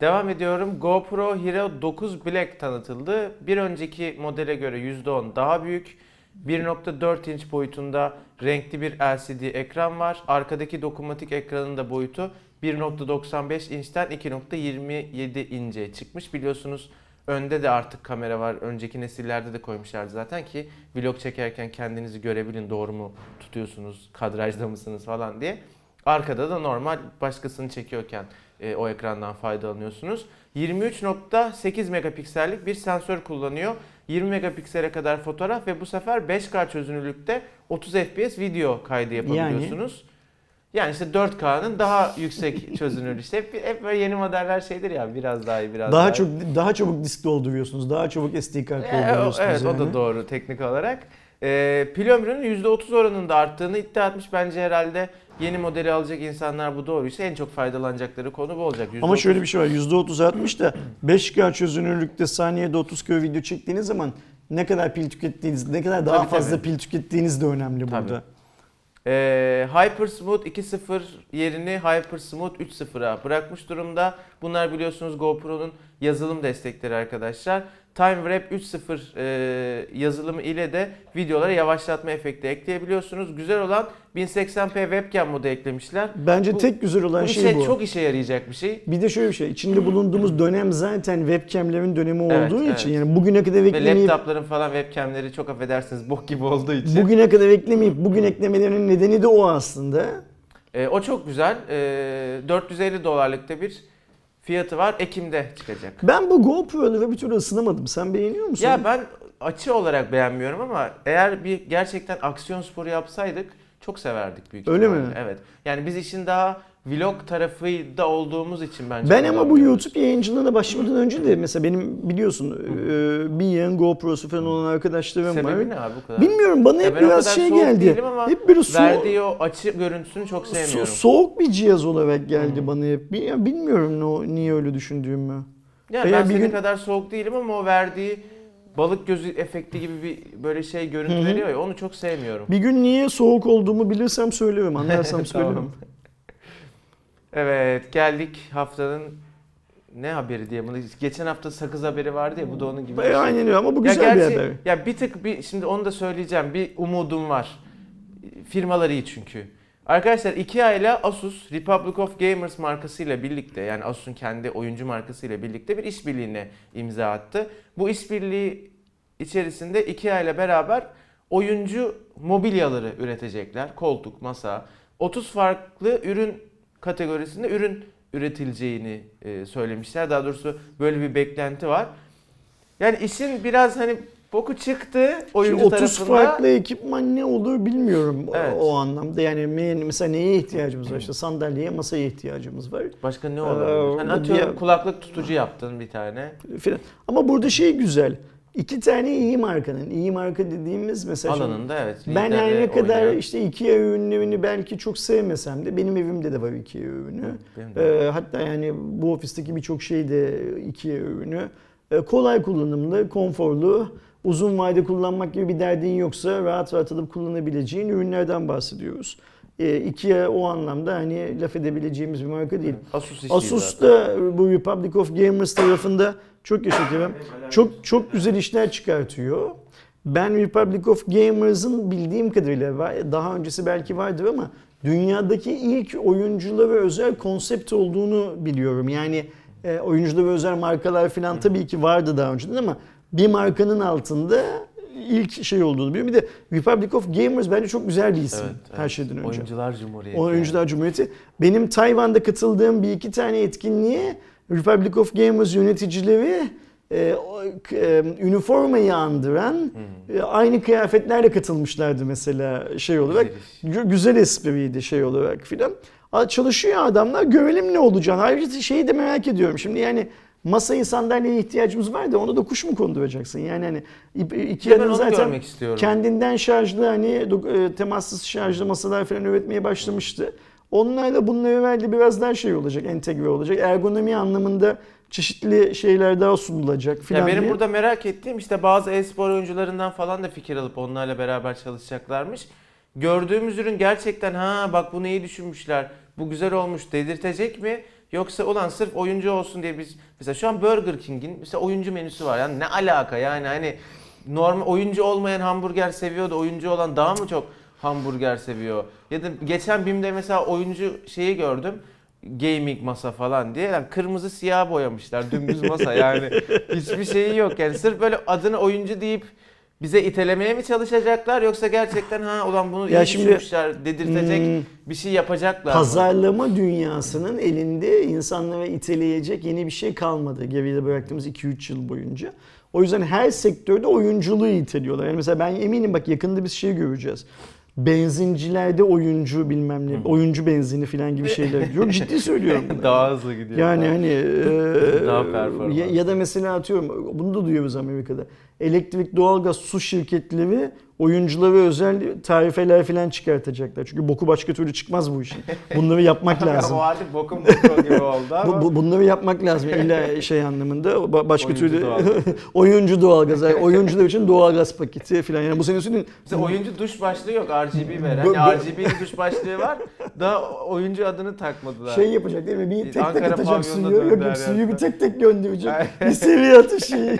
Devam ediyorum. GoPro Hero 9 Black tanıtıldı. Bir önceki modele göre %10 daha büyük. 1.4 inç boyutunda renkli bir LCD ekran var. Arkadaki dokunmatik ekranın da boyutu 1.95 inçten 2.27 ince çıkmış. Biliyorsunuz önde de artık kamera var. Önceki nesillerde de koymuşlardı zaten ki vlog çekerken kendinizi görebilin doğru mu tutuyorsunuz, kadrajda mısınız falan diye. Arkada da normal başkasını çekiyorken e, o ekrandan faydalanıyorsunuz. 23.8 megapiksellik bir sensör kullanıyor. 20 megapiksele kadar fotoğraf ve bu sefer 5K çözünürlükte 30 FPS video kaydı yapabiliyorsunuz. Yani, işte 4K'nın daha yüksek çözünürlüğü. İşte hep, hep böyle yeni modeller şeydir ya biraz daha iyi biraz daha, Daha iyi. çok daha çabuk disk dolduruyorsunuz. Daha çabuk SD kart o- dolduruyorsunuz. evet o yani. da doğru teknik olarak. Ee, pil ömrünün %30 oranında arttığını iddia etmiş. Bence herhalde yeni modeli alacak insanlar bu doğruysa en çok faydalanacakları konu bu olacak. Ama %30 şöyle bir şey var. %30 artmış da 5K çözünürlükte saniyede 30 kö video çektiğiniz zaman ne kadar pil tükettiğiniz, ne kadar daha Tabii, fazla tabii. pil tükettiğiniz de önemli Tabii. burada. Ee, Hypersmooth 2.0 yerini Hypersmooth 3.0'a bırakmış durumda. Bunlar biliyorsunuz GoPro'nun yazılım destekleri arkadaşlar. TimeWrap 3.0 e, yazılımı ile de videolara yavaşlatma efekti ekleyebiliyorsunuz. Güzel olan 1080p webcam modu eklemişler. Bence Bu- tek güzel olan Bu şey şey bu. çok işe yarayacak bir şey. Bir de şöyle bir şey. içinde bulunduğumuz dönem zaten webcamlerin dönemi Evet, olduğu evet. için yani bugüne kadar Ve eklemeyip laptopların falan webcamleri çok affedersiniz bok gibi olduğu için. bugüne kadar eklemeyip bugün eklemelerinin nedeni de o aslında. E, o çok güzel. E, 450 dolarlıkta bir fiyatı var. Ekim'de çıkacak. Ben bu GoPro'ları bir türlü ısınamadım. Sen beğeniyor musun? Ya ben açı olarak beğenmiyorum ama eğer bir gerçekten aksiyon sporu yapsaydık çok severdik büyük Öyle ihtimalle. mi? Evet. Yani biz işin daha vlog tarafında olduğumuz için bence Ben ama bu. YouTube yayıncılığına başlamadan önce de mesela benim biliyorsun e, bir yığın GoPro'su falan olan arkadaşlarım Sebebi var. ne abi bu kadar? Bilmiyorum bana Ya hep biraz şey soğuk geldi. Hep böyle so- Verdiği o açı görüntüsünü çok so- sevmiyorum. soğuk bir cihaz olarak geldi Hı. bana hep. Ya Bilmiyorum ne, o- niye öyle düşündüğümü. yani Veya ben bir senin gün- kadar soğuk değilim ama o verdiği balık gözü efekti gibi bir böyle şey görüntü Hı hı. veriyor ya onu çok sevmiyorum. Bir gün niye soğuk olduğumu bilirsem söylerim, [laughs] anlarsam söylerim. Tamam. Evet geldik haftanın ne haberi diye bunu geçen hafta sakız haberi vardı ya bu da onun gibi. bir şey. Aynen öyle ama bu Ya güzel bir gerçi- haber. Ya bir tık bir şimdi onu da söyleyeceğim. Bir umudum var. Firmaları iyi çünkü. Arkadaşlar Ikea ile Asus Republic of Gamers markasıyla birlikte yani Asus'un kendi oyuncu markasıyla birlikte bir işbirliğine imza attı. Bu işbirliği içerisinde Ikea ile beraber oyuncu mobilyaları üretecekler. Koltuk, masa. 30 farklı ürün kategorisinde ürün üretileceğini e, söylemişler. Daha doğrusu böyle bir beklenti var. Yani işin biraz hani boku çıktı oyuncu Şimdi 30 tarafında. farklı ekipman ne olur bilmiyorum o- Evet. o anlamda. Yani me- mesela neye ihtiyacımız var? İşte sandalyeye, masaya ihtiyacımız var. Başka ne Ee, olabilir? Hani bir- atıyorum kulaklık tutucu yaptın bir tane. Filan. Ama burada şey güzel. İki tane iyi markanın. iyi marka dediğimiz mesela Alanında evet. Ben her ne kadar oynayan. işte Ikea ürünlerini belki çok sevmesem de benim evimde de var Ikea ürünü. Ee, hatta yani bu ofisteki birçok şey de Ikea ürünü. Ee, kolay kullanımlı, konforlu, uzun vade kullanmak gibi bir derdin yoksa rahat rahat alıp kullanabileceğin ürünlerden bahsediyoruz. Ee, Ikea o anlamda hani laf edebileceğimiz bir marka değil. Asus Asus da bu Republic of Gamers tarafında çok yaşa Kerem. Çok çok güzel işler çıkartıyor. Ben Republic of Gamers'ın bildiğim kadarıyla daha öncesi belki vardır ama dünyadaki ilk oyunculara özel konsept olduğunu biliyorum. Yani e, oyunculara özel markalar falan tabii ki vardı daha önceden ama bir markanın altında ilk şey olduğunu biliyorum. Bir de Republic of Gamers bence çok güzel bir isim Evet, her evet. şeyden önce. Oyuncular Cumhuriyeti. Oyuncular Cumhuriyeti. Benim Tayvan'da katıldığım bir iki tane etkinliğe Republic of Gamers yöneticileri e, e, üniformayı andıran e, aynı kıyafetlerle katılmışlardı mesela şey olarak. Güzel Gü- Güzel espriydi şey olarak filan. Çalışıyor adamlar görelim ne olacağını. Ayrıca şeyi de merak ediyorum. Şimdi yani masayı sandalyeye ihtiyacımız var da ona da kuş mu konduracaksın? Yani hani İ- Bir de ben Ikea'nın onu zaten kendinden şarjlı hani e, temassız şarjlı masalar falan üretmeye başlamıştı. Onlarla bunun evvel biraz daha şey olacak, entegre olacak. Ergonomi anlamında çeşitli şeyler daha sunulacak filan Ya benim diye. burada merak ettiğim işte bazı e-spor oyuncularından falan da fikir alıp onlarla beraber çalışacaklarmış. Gördüğümüz ürün gerçekten ha bak bunu iyi düşünmüşler. Bu güzel olmuş dedirtecek mi? Yoksa ulan sırf oyuncu olsun diye biz mesela şu an Burger King'in mesela oyuncu menüsü var. Yani ne alaka yani hani normal oyuncu olmayan hamburger seviyor da oyuncu olan daha mı çok hamburger seviyor? Ya da geçen BİM'de mesela oyuncu şeyi gördüm. Gaming masa falan diye. Yani kırmızı siyah boyamışlar. Dümdüz masa [laughs] yani. Hiçbir şeyi yok. Yani sırf böyle adını oyuncu deyip bize itelemeye mi çalışacaklar yoksa gerçekten ha ulan bunu Ya iyi şimdi, düşünmüşler dedirtecek Hmm, bir şey yapacaklar. mı? Pazarlama dünyasının elinde insanları iteleyecek yeni bir şey kalmadı geride bıraktığımız 2-3 yıl boyunca. O yüzden her sektörde oyunculuğu iteliyorlar. Yani mesela ben eminim bak yakında biz şey göreceğiz. Benzincilerde oyuncu bilmem ne, oyuncu benzini falan gibi şeyler. [laughs] Yok ciddi söylüyorum. Daha hızlı gidiyor. Yani hani e, [laughs] Daha performans. ya, ya da mesela atıyorum bunu da duyuyoruz Amerika'da. Elektrik, doğalgaz, su şirketleri oyunculara özel tarifeler falan çıkartacaklar. Çünkü boku başka türlü çıkmaz bu işin. Bunları yapmak [laughs] lazım. o artık bokum bokum gibi oldu ama. Bu, bu- bunları yapmak lazım [laughs] illa şey anlamında. Ba- Başka Oyuncu türlü doğalgaz. [laughs] oyuncu doğalgaz. Yani oyuncular için doğalgaz paketi falan. Yani bu sene söyleyeyim. Bize oyuncu duş başlığı yok RGB veren. Bu- Ya bu- RGB duş başlığı var. Daha oyuncu adını takmadılar. Şey yapacak değil mi? Bir tek tek Ankara atacak pavyonuna suyu. Yok yok suyu bir tek tek gönderecek. bir seviye atışı.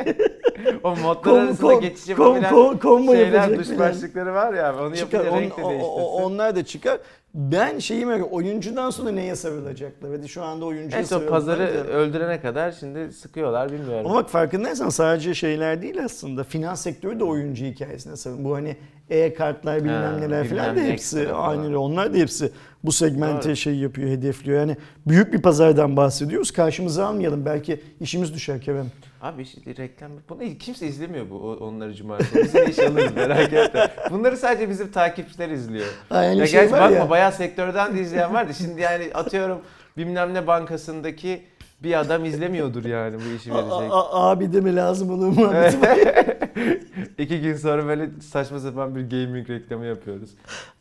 o modlar Kom- arasında kom- geçiş kom- kom- combo şeyler yapacak filan. başlıkları var ya onu çıkar. yapınca renk de değiştirsin. onlar da çıkar. Ben şeyi merak. Oyuncudan sonra neye sarılacaklar? Hadi şu anda oyuncuya Neyse o sarıldılar pazarı da. öldürene kadar şimdi sıkıyorlar bilmiyorum. Ama bak farkındaysan sadece şeyler değil aslında. Finans sektörü de oyuncu hikayesine sarılıyor. Bu hani e-kartlar bilmem Ha, neler falan da bilmem hepsi aynı. Onlar da hepsi bu segmente Doğru. şey yapıyor, hedefliyor. Yani büyük bir pazardan bahsediyoruz. Karşımıza almayalım. Belki işimiz düşer Kerem. Abi işte reklam bunu kimse izlemiyor bu onları cumartesi. Biz iş alırız merak etme. Bunları sadece bizim takipçiler izliyor. Yani ya şey gerçi var bakma ya. bayağı sektörden de izleyen vardı. Şimdi yani atıyorum bilmem ne bankasındaki bir adam izlemiyordur yani bu işi A- verecek. a- abi deme lazım olur mu? [laughs] İki gün sonra böyle saçma sapan bir gaming reklamı yapıyoruz.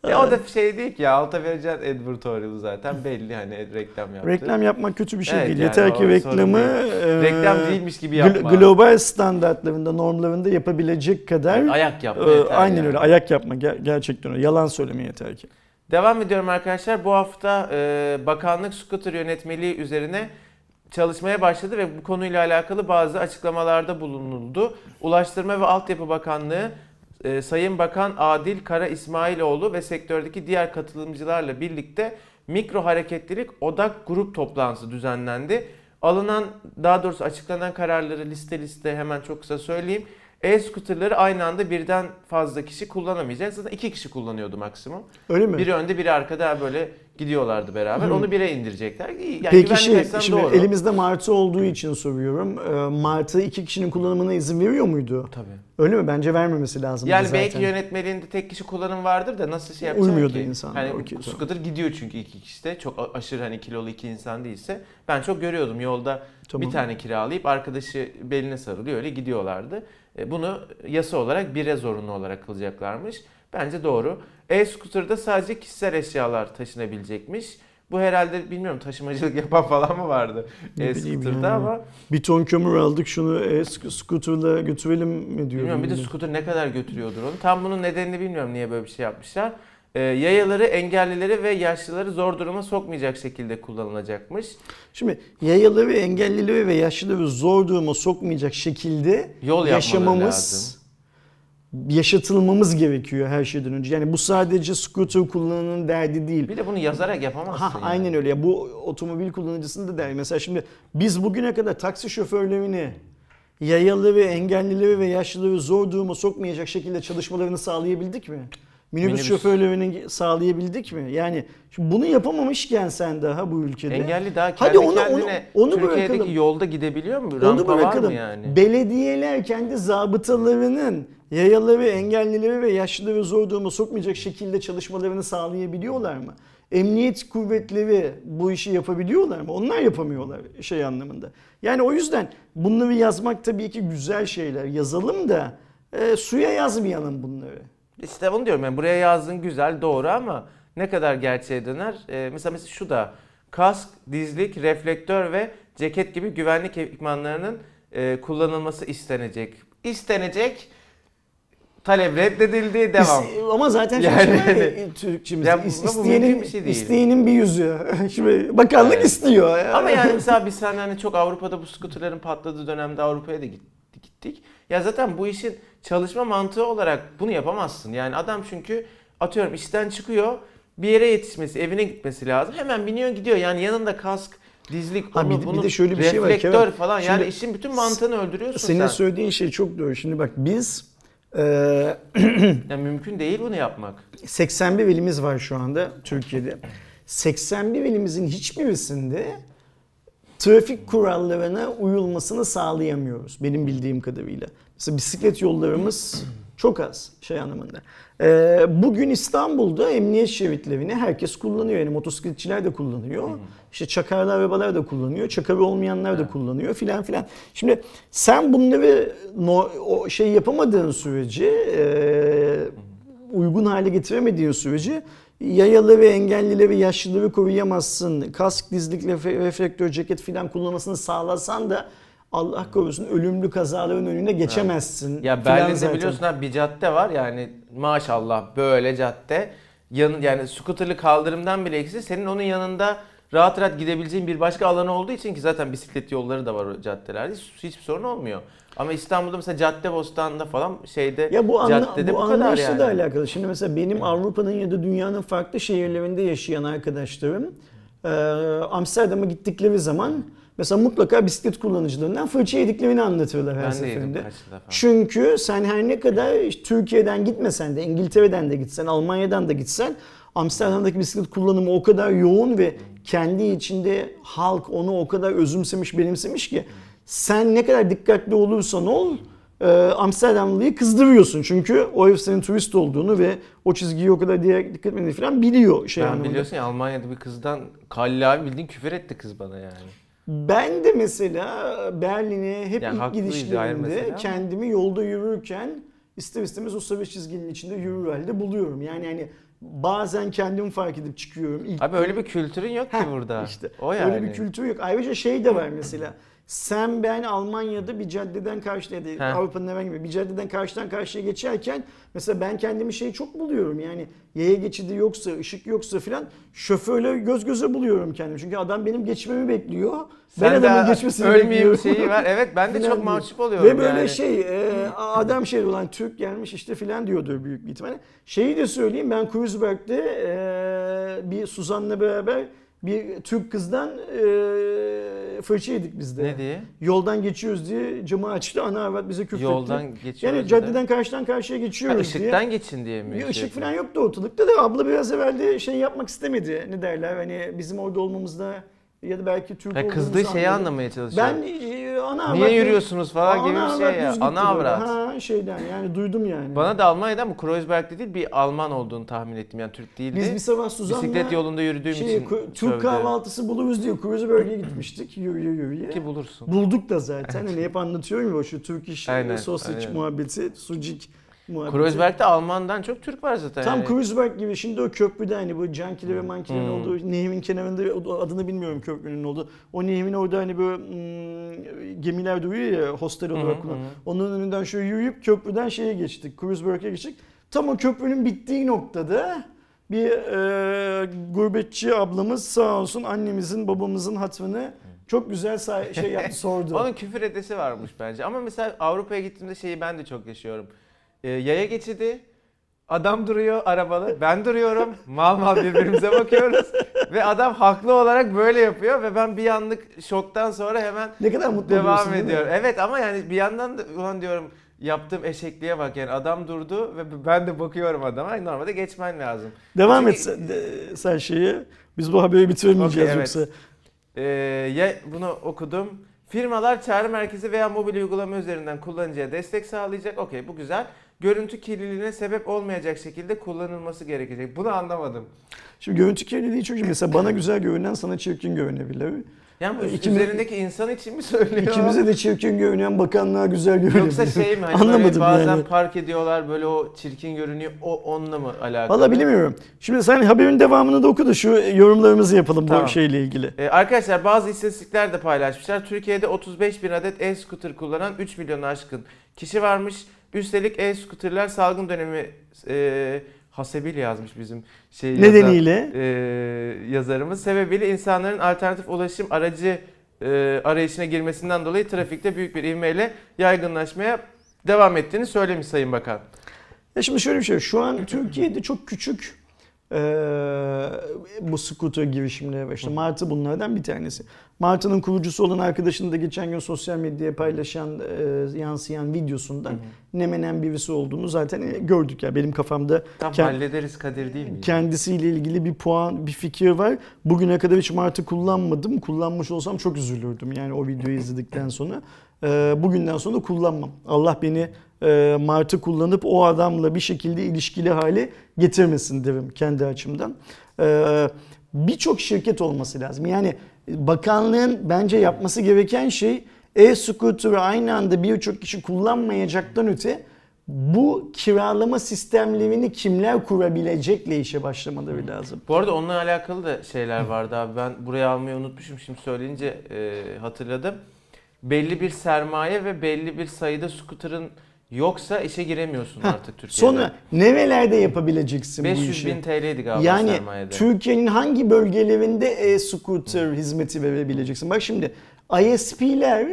Ya o da şey değil ki ya alta vereceğin advertorial zaten belli hani reklam yaptı. Reklam yapmak kötü bir şey Evet, değil. yani Yeter ki reklamı e, Reklam değilmiş gibi yapma. global standartlarında, normlarında yapabilecek kadar Yani ayak yapma e, aynen yani. öyle. Ayak yapma ger- gerçekten öyle. Yalan söyleme yeter ki. Devam ediyorum arkadaşlar. Bu hafta e, bakanlık scooter yönetmeliği üzerine çalışmaya başladı ve bu konuyla alakalı bazı açıklamalarda bulunuldu. Ulaştırma ve Altyapı Bakanlığı e, Sayın Bakan Adil Kara İsmailoğlu ve sektördeki diğer katılımcılarla birlikte mikro hareketlilik odak grup toplantısı düzenlendi. Alınan daha doğrusu açıklanan kararları liste liste hemen çok kısa söyleyeyim. E-scooterları aynı anda birden fazla kişi kullanamayacak. Zaten iki kişi kullanıyordu maksimum. Öyle mi? Biri önde biri arkada böyle gidiyorlardı beraber. Hı. Onu bire indirecekler. Yani Peki şey, şimdi doğru. elimizde Martı olduğu için soruyorum. Ee, Martı iki kişinin kullanımına izin veriyor muydu? Tabii. Öyle mi? Bence vermemesi lazım. Yani zaten. belki yönetmeliğinde tek kişi kullanım vardır da nasıl şey yapacak Uymuyordu ki? insanlar, Hani tamam. scooter gidiyor çünkü iki kişi de. Çok aşırı hani kilolu iki insan değilse. Ben çok görüyordum yolda Tamam. bir tane kiralayıp arkadaşı beline sarılıyor öyle gidiyorlardı. E, Bunu yasa olarak bire zorunlu olarak kılacaklarmış. Bence doğru. E-scooter'da sadece kişisel eşyalar taşınabilecekmiş. Bu herhalde bilmiyorum taşımacılık [laughs] yapan falan mı vardı e-scooter'da yani. ama Bir ton kömür aldık şunu e, sk- scooter'la götürelim mi diyor. bilmiyorum bir de scooter ne kadar götürüyordur onu. Tam bunun nedenini bilmiyorum niye böyle bir şey yapmışlar. E, yayaları, engellileri ve yaşlıları zor duruma sokmayacak şekilde kullanılacakmış. Şimdi yayaları, engellileri ve yaşlıları zor duruma sokmayacak şekilde Yol yaşamamız, lazım. Yaşatılmamız gerekiyor her şeyden önce. Yani bu sadece scooter kullananın derdi değil. Bir de bunu yazarak yapamazsın. Ha, yani. aynen öyle. Ya bu otomobil kullanıcısının da der. Mesela şimdi biz bugüne kadar taksi şoförlerini yayalı ve engellileri ve yaşlıları zor duruma sokmayacak şekilde çalışmalarını sağlayabildik mi? Minibüs, Minibüs. şoförlerini sağlayabildik mi? Yani şimdi bunu yapamamışken sen daha bu ülkede. Engelli daha Hadi kendi onu- kendine onu- onu Türkiye'deki bırakalım. yolda gidebiliyor mu? Onu Rampa var bırakalım. mı yani? Belediyeler kendi zabıtalarının yayaları, engellileri ve yaşlıları zor duruma sokmayacak şekilde çalışmalarını sağlayabiliyorlar mı? Emniyet kuvvetleri bu işi yapabiliyorlar mı? Onlar yapamıyorlar şey anlamında. Yani o yüzden bunları yazmak tabii ki güzel şeyler. Yazalım da e, suya yazmayalım bunları. İşte onu diyorum yani buraya yazdığın güzel doğru ama ne kadar gerçeğe döner? Ee, mesela, mesela şu da kask, dizlik, reflektör ve ceket gibi güvenlik ekipmanlarının e, kullanılması istenecek. İstenecek. Talep reddedildi. Devam. İs- Ama zaten Yani yani, hani- Türkçemizde isteyenin, bir şey değil. isteyenin bir yüzü. [laughs] Şimdi bakanlık Evet. istiyor. Ama yani mesela biz sen hani çok Avrupa'da bu skuterlerin patladığı dönemde Avrupa'ya da gittik. gittik. Ya zaten bu işin çalışma mantığı olarak bunu yapamazsın. Yani adam çünkü atıyorum işten çıkıyor bir yere yetişmesi, evine gitmesi lazım. Hemen biniyor gidiyor. Yani yanında kask, dizlik, Ha, onu, bir de- bir bunu, de şöyle bir şey var reflektör falan. Şimdi- yani işin bütün mantığını öldürüyorsun Senin sen. söylediğin şey çok doğru. Şimdi bak biz e, [clears throat] Yani mümkün değil bunu yapmak. 81 ilimiz var şu anda Türkiye'de. 81 ilimizin hiçbirisinde trafik kurallarına uyulmasını sağlayamıyoruz benim bildiğim kadarıyla. Mesela bisiklet yollarımız çok az şey anlamında. Ee, bugün İstanbul'da emniyet şeritlerini herkes kullanıyor. Yani motosikletçiler de kullanıyor. İşte çakarlı arabalar da kullanıyor. Çakarı olmayanlar da kullanıyor filan filan. Şimdi sen bunları no, o şey yapamadığın sürece e, uygun hale getiremediğin sürece yayalı ve engellileri ve yaşlıları koruyamazsın. Kask, dizlik, reflektör, ceket filan kullanmasını sağlasan da Allah korusun ölümlü kazaların önüne geçemezsin. Ya filan Berlin'de biliyorsun abi bir cadde var yani maşallah böyle cadde. Yan, yani scooterlı kaldırımdan bile eksi senin onun yanında rahat rahat gidebileceğin bir başka alanı olduğu için ki zaten bisiklet yolları da var o caddelerde hiç, hiçbir sorun olmuyor. Ama İstanbul'da mesela Caddebostan'da falan şeyde Ya bu, anla, caddede bu, bu, kadar yani. da alakalı. Şimdi mesela benim Avrupa'nın ya da dünyanın farklı şehirlerinde yaşayan arkadaşlarım Amsterdam'a gittikleri zaman mesela mutlaka bisiklet kullanıcılarından fırça yediklerini anlatırlar her Ben seferinde. Çünkü sen her ne kadar Türkiye'den gitmesen de İngiltere'den de gitsen, Almanya'dan da gitsen Amsterdam'daki bisiklet kullanımı o kadar yoğun ve kendi içinde halk onu o kadar özümsemiş, benimsemiş ki sen ne kadar dikkatli olursan ol e, Amsterdamlıyı kızdırıyorsun. Çünkü o herif senin turist olduğunu ve o çizgiyi o kadar diye dikkat etmediğini falan biliyor şey Ben anlamında. biliyorsun ya Almanya'da bir kızdan Kalle abi bildiğin küfür etti kız bana yani. Ben de mesela Berlin'e hep Yani ilk gidişlerimde kendimi yolda yürürken ister istemez o savaş çizginin içinde yürür halde buluyorum. Yani hani bazen kendimi fark edip çıkıyorum. İlk Abi öyle bir kültürün yok ki Heh, burada. işte o yani. öyle bir kültür yok. Ayrıca şey de var mesela. Sen ben Almanya'da bir caddeden karşıya. Avrupa'nın herhangi bir bir caddeden karşıdan karşıya geçerken mesela ben kendimi şey çok buluyorum yani yaya geçidi yoksa ışık yoksa filan şoförle göz göze buluyorum kendimi. Çünkü adam benim geçmemi bekliyor. ben Sen de adamın geçmesini ölmeyeyim bekliyorum. şeyi var. Evet ben de Filan çok mahcup oluyorum Ve böyle yani. şey e, adam şey olan Türk gelmiş işte filan diyordur büyük bir ihtimalle. Şeyi de söyleyeyim ben Kreuzberg'de e, bir Suzan'la beraber bir Türk kızdan e, fırça yedik biz de. Ne diye? Yoldan geçiyoruz diye camı açtı ana avrat bize küfretti. Yoldan geçiyoruz. Yani bir de. caddeden karşıdan karşıya Ha, geçiyoruz diye. ışıktan geçin diye mi? Bir şey ışık yapıyor? falan yoktu ortalıkta da abla biraz evvelde şey yapmak istemedi. Ne derler hani bizim orada olmamızda ya da belki Türk olduğumuzu kızdığı şeyi anladı. anlamaya çalışıyor. Ben e, ana avrat Niye yürüyorsunuz falan gibi bir şey ya. Ana avrat. Ha şeyden yani duydum yani. Bana da Almanya'dan bu Kreuzberg'de değil bir Alman olduğunu tahmin ettim. Yani Türk değildi. Biz bir sabah Suzan'la Bisiklet yolunda yürüdüğüm şey, için Türk sövdü. kahvaltısı buluruz diye Kreuzberg'e gitmiştik yürüye yürüye. Ki bulursun. Bulduk da zaten. Hani hep anlatıyorum ya o şu Türk iş Aynen, aynen. muhabbeti, sucik muhabbeti. Kreuzberg'de Alman'dan çok Türk var zaten. Tam yani. Kreuzberg gibi şimdi o köprüde hani bu cankiler ve mankilerin Hmm. olduğu nehimin kenarında adını bilmiyorum köprünün olduğu. O nehimin orada hani böyle hmm, gemiler duruyor ya hostel hı, olarak hı kullan. hı. Onun önünden şöyle yürüyüp köprüden şeye geçtik. Kreuzberg'e geçtik. Tam o köprünün bittiği noktada bir e, gurbetçi ablamız sağ olsun annemizin babamızın hatırını çok güzel say- şey yaptı sordu. [laughs] Onun küfür edesi varmış bence. Ama mesela Avrupa'ya gittiğimde şeyi ben de çok yaşıyorum. Ee, yaya geçidi, adam duruyor arabalı, ben duruyorum. Mal mal birbirimize bakıyoruz. ve adam haklı olarak böyle yapıyor ve ben bir anlık şoktan sonra hemen ne kadar mutlu devam ediyorum. Evet ama yani bir yandan da ulan diyorum yaptığım eşekliğe bak yani adam durdu ve ben de bakıyorum adama. Normalde geçmen lazım. Devam Çünkü- et sen, de- sen şeyi. Biz bu haberi bitiremeyeceğiz Okey, evet. yoksa. Ee, ya bunu okudum. Firmalar çağrı merkezi veya mobil uygulama üzerinden kullanıcıya destek sağlayacak. Okey bu güzel. Görüntü kirliliğine sebep olmayacak şekilde kullanılması gerekecek. Bunu anlamadım. Şimdi görüntü kirliliği iyi. Mesela bana güzel görünen sana çirkin görünebilir. Yani bu İkimiz- üzerindeki insan için mi söylüyor? İkimize de çirkin görünen bakanlığa güzel görünebilir. Yoksa şey mi hani Anlamadım bazen yani. park ediyorlar böyle o çirkin görünüyor o onunla mı alakalı? Valla bilmiyorum. Şimdi sen haberin devamını da oku da şu yorumlarımızı yapalım Tamam. bu şeyle ilgili. Ee, arkadaşlar bazı istatistikler de paylaşmışlar. Türkiye'de 35 bin adet e-scooter kullanan 3 milyonu aşkın kişi varmış. Üstelik e-scooterlar salgın dönemi e, hasebiyle yazmış bizim şey Nedeniyle e, yazarımız. Sebebiyle insanların alternatif ulaşım aracı e, arayışına girmesinden dolayı trafikte büyük bir ivmeyle yaygınlaşmaya devam ettiğini söylemiş Sayın Bakan. Ya şimdi şöyle bir şey. Şu an Türkiye'de çok küçük eee, bu scooter girişimleri var. İşte Martı bunlardan bir tanesi. Martı'nın kurucusu olan arkadaşını da geçen gün sosyal medyaya paylaşan, eee, yansıyan videosundan ne menen birisi olduğunu zaten gördük. ya Benim kafamda Tam Kend- hallederiz Kadir değil mi? kendisiyle ilgili bir puan, bir fikir var. Bugüne kadar hiç Martı kullanmadım. Kullanmış olsam çok üzülürdüm yani o videoyu izledikten [laughs] sonra. Ee, bugünden sonra kullanmam. Allah beni e, Martı kullanıp o adamla bir şekilde ilişkili hale getirmesin derim kendi açımdan. Ee, Birçok şirket olması lazım. Yani bakanlığın bence yapması gereken şey e-scooter'ı aynı anda birçok kişi kullanmayacaktan öte bu kiralama sistemlerini kimler kurabilecekle işe başlamaları lazım. Bu arada onunla alakalı da şeyler vardı abi. Ben buraya almayı unutmuşum. Şimdi söyleyince e, hatırladım. Belli bir sermaye ve belli bir sayıda scooter'ın yoksa işe giremiyorsun Heh, artık Türkiye'de. Sonra nerelerde yapabileceksin bu 500 işi? bin TL'ydi galiba Yani sermayede. Türkiye'nin hangi bölgelerinde e-scooter hizmeti verebileceksin? Bak şimdi ISP'ler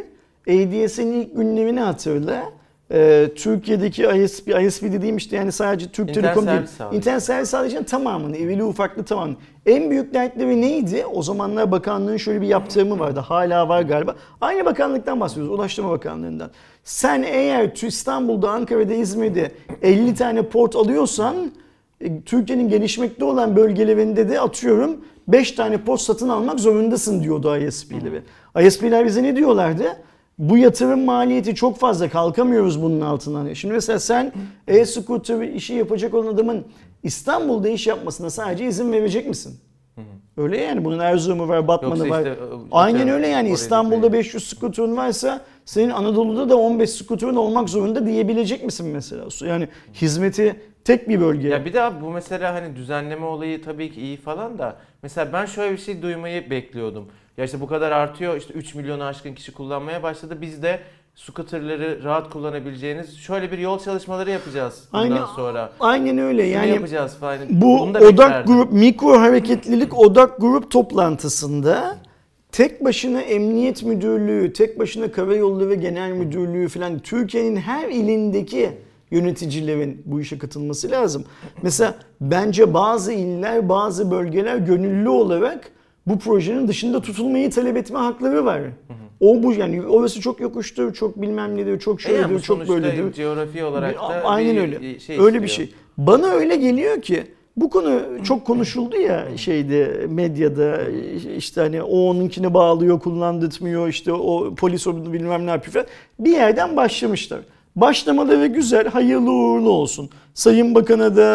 ADS'in ilk günlerini hatırla. Ee, Türkiye'deki ISP, ISP dediğim işte yani sadece Türk İnternet Telekom değil. sağlayıcı. İnternet servis sağlayıcının tamamını, evli ufaklı tamamını. En büyük dertleri neydi? O zamanlar bakanlığın şöyle bir yaptırımı vardı. Hala var galiba. Aynı bakanlıktan bahsediyoruz. Ulaştırma Bakanlığı'ndan. Sen eğer İstanbul'da, Ankara'da, İzmir'de 50 tane port alıyorsan e, Türkiye'nin gelişmekte olan bölgelerinde de atıyorum 5 tane port satın almak zorundasın diyordu ISP'leri. ISP'ler bize ne diyorlardı? Bu yatırım maliyeti çok fazla kalkamıyoruz bunun altından. Şimdi mesela sen e-scooter işi yapacak olan adamın İstanbul'da iş yapmasına sadece izin verecek misin? Öyle yani bunun Erzurum'u var, Batman'ı Yoksa var. işte, e, Aynen öyle yani İstanbul'da gitmeyi. 500 skuterun varsa senin Anadolu'da da 15 skuterun olmak zorunda diyebilecek misin mesela? Yani hizmeti tek bir bölge. Ya bir de abi bu mesela hani düzenleme olayı tabii ki iyi falan da mesela ben şöyle bir şey duymayı bekliyordum. Ya işte bu kadar artıyor işte 3 milyonu aşkın kişi kullanmaya başladı. Biz de scooterları rahat kullanabileceğiniz şöyle bir yol çalışmaları yapacağız bundan Aynen, sonra. aynen öyle Şunu yani. yapacağız falan. Bu odak beklerdim. grup mikro hareketlilik odak grup toplantısında tek başına emniyet müdürlüğü, tek başına karayolları genel müdürlüğü falan Türkiye'nin her ilindeki yöneticilerin bu işe katılması lazım. Mesela bence bazı iller, bazı bölgeler gönüllü olarak bu projenin dışında tutulmayı talep etme hakları var. O bu yani orası çok yokuştur, çok bilmem nedir, çok E yani şöyledir, bu çok sonuçta böyledir. coğrafi olarak da Bir- Aynen bir öyle. şey öyle bir istiyor. şey. Bana öyle geliyor ki bu konu çok konuşuldu ya [clears throat] şeyde medyada işte hani o onunkini bağlıyor kullandırtmıyor işte o polis onu bilmem ne yapıyor falan. Bir yerden başlamışlar. Başlamaları güzel, hayırlı uğurlu olsun. Sayın Bakan'a da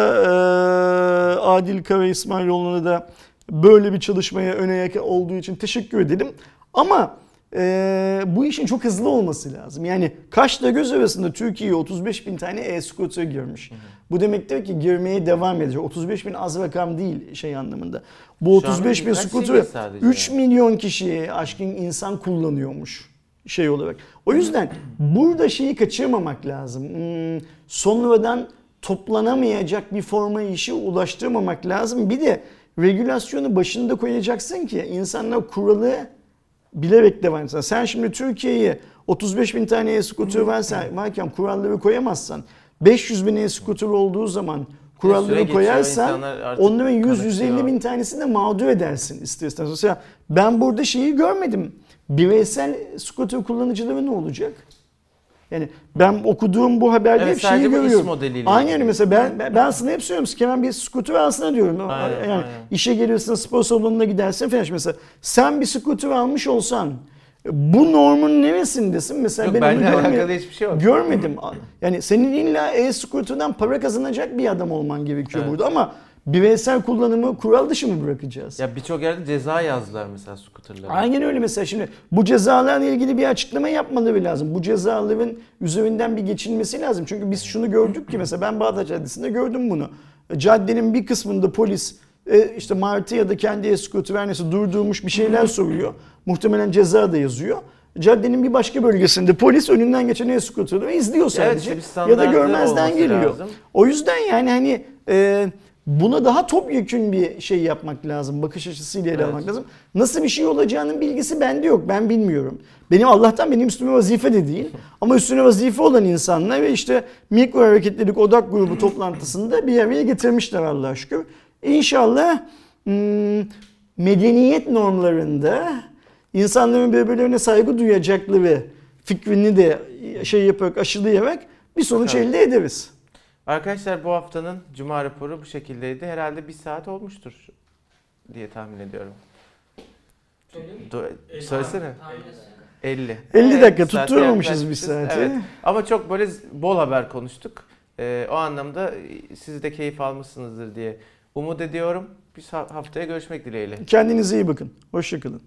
Adil Kara İsmailoğlu'na da böyle bir çalışmaya öne yak olduğu için teşekkür edelim. Ama eee, bu işin çok hızlı olması lazım. Yani Kaş'la göz arasında Türkiye'ye 35 bin tane e-scooter girmiş. Bu demektir ki girmeye devam edecek. 35 bin az rakam değil şey anlamında. Bu Şu an 35 bin scooter sadece 3 yani. milyon kişiye aşkın insan kullanıyormuş şey olarak. O yüzden burada şeyi kaçırmamak lazım. Hmm, sonradan toplanamayacak bir forma işi ulaştırmamak lazım. Bir de regülasyonu başında koyacaksın ki insanlar kuralı bilerek devam etsin. Sen şimdi Türkiye'ye 35 bin tane e-scooter varsa, varken kuralları koyamazsan 500 bin e-scooter olduğu zaman süre kuralları koyarsan onların 100-150 kanıksıyor. bin tanesini de mağdur edersin ister istemez. Mesela ben burada şeyi görmedim. Bireysel scooter kullanıcıları ne olacak? Yani ben okuduğum bu haberde Evet, hep şeyi görüyorum. modeliyle Aynen mesela ben, ben, ben sana hep söylüyorum Kemal bir scooter alsana diyorum. Aynen, yani aynen. işe gelirsin spor salonuna gidersin falan. Mesela sen bir scooter almış olsan bu normun neresindesin? Mesela Yok, ben benimle alakalı hiçbir şey yok. görmedim. Yani senin illa e-scooter'dan para kazanacak bir adam olman gerekiyor Evet. burada ama bireysel kullanımı kural dışı mı bırakacağız? Ya birçok yerde ceza yazdılar mesela scooterlara. Aynen öyle mesela şimdi bu cezalarla ilgili bir açıklama yapmaları lazım. Bu cezaların üzerinden bir geçilmesi lazım. Çünkü biz şunu gördük ki mesela ben Bağdat Caddesi'nde gördüm bunu. Caddenin bir kısmında polis e, işte Martı ya da kendi e-scooter her neyse durdurmuş bir şeyler soruyor. Muhtemelen ceza da yazıyor. Caddenin bir başka bölgesinde polis önünden geçen e-scooter'ı izliyor sadece. bir ya da görmezden geliyor. lazım. O yüzden yani hani e, buna daha topyekün bir şey yapmak lazım. Bakış açısıyla ele Evet. almak lazım. Nasıl bir şey olacağının bilgisi bende yok. Ben bilmiyorum. Benim Allah'tan benim üstüme vazife de değil. Ama üstüne vazife olan insanlar ve işte mikro hareketlilik odak grubu toplantısında bir araya getirmişler Allah'a şükür. İnşallah hmm, medeniyet normlarında insanların birbirlerine saygı duyacakları fikrini de şey yaparak aşılayarak bir sonuç Evet. elde ederiz. Arkadaşlar bu haftanın Cuma raporu bu şekildeydi. Herhalde bir saat olmuştur diye tahmin ediyorum. Do- söylesene. Tahmin etsene. 50. 50 dakika saate tutturmamışız bir saati. Evet. Ama çok böyle bol haber konuştuk. Ee, o anlamda siz de keyif almışsınızdır diye umut ediyorum. Bir haftaya görüşmek dileğiyle. Kendinize iyi bakın. Hoşçakalın.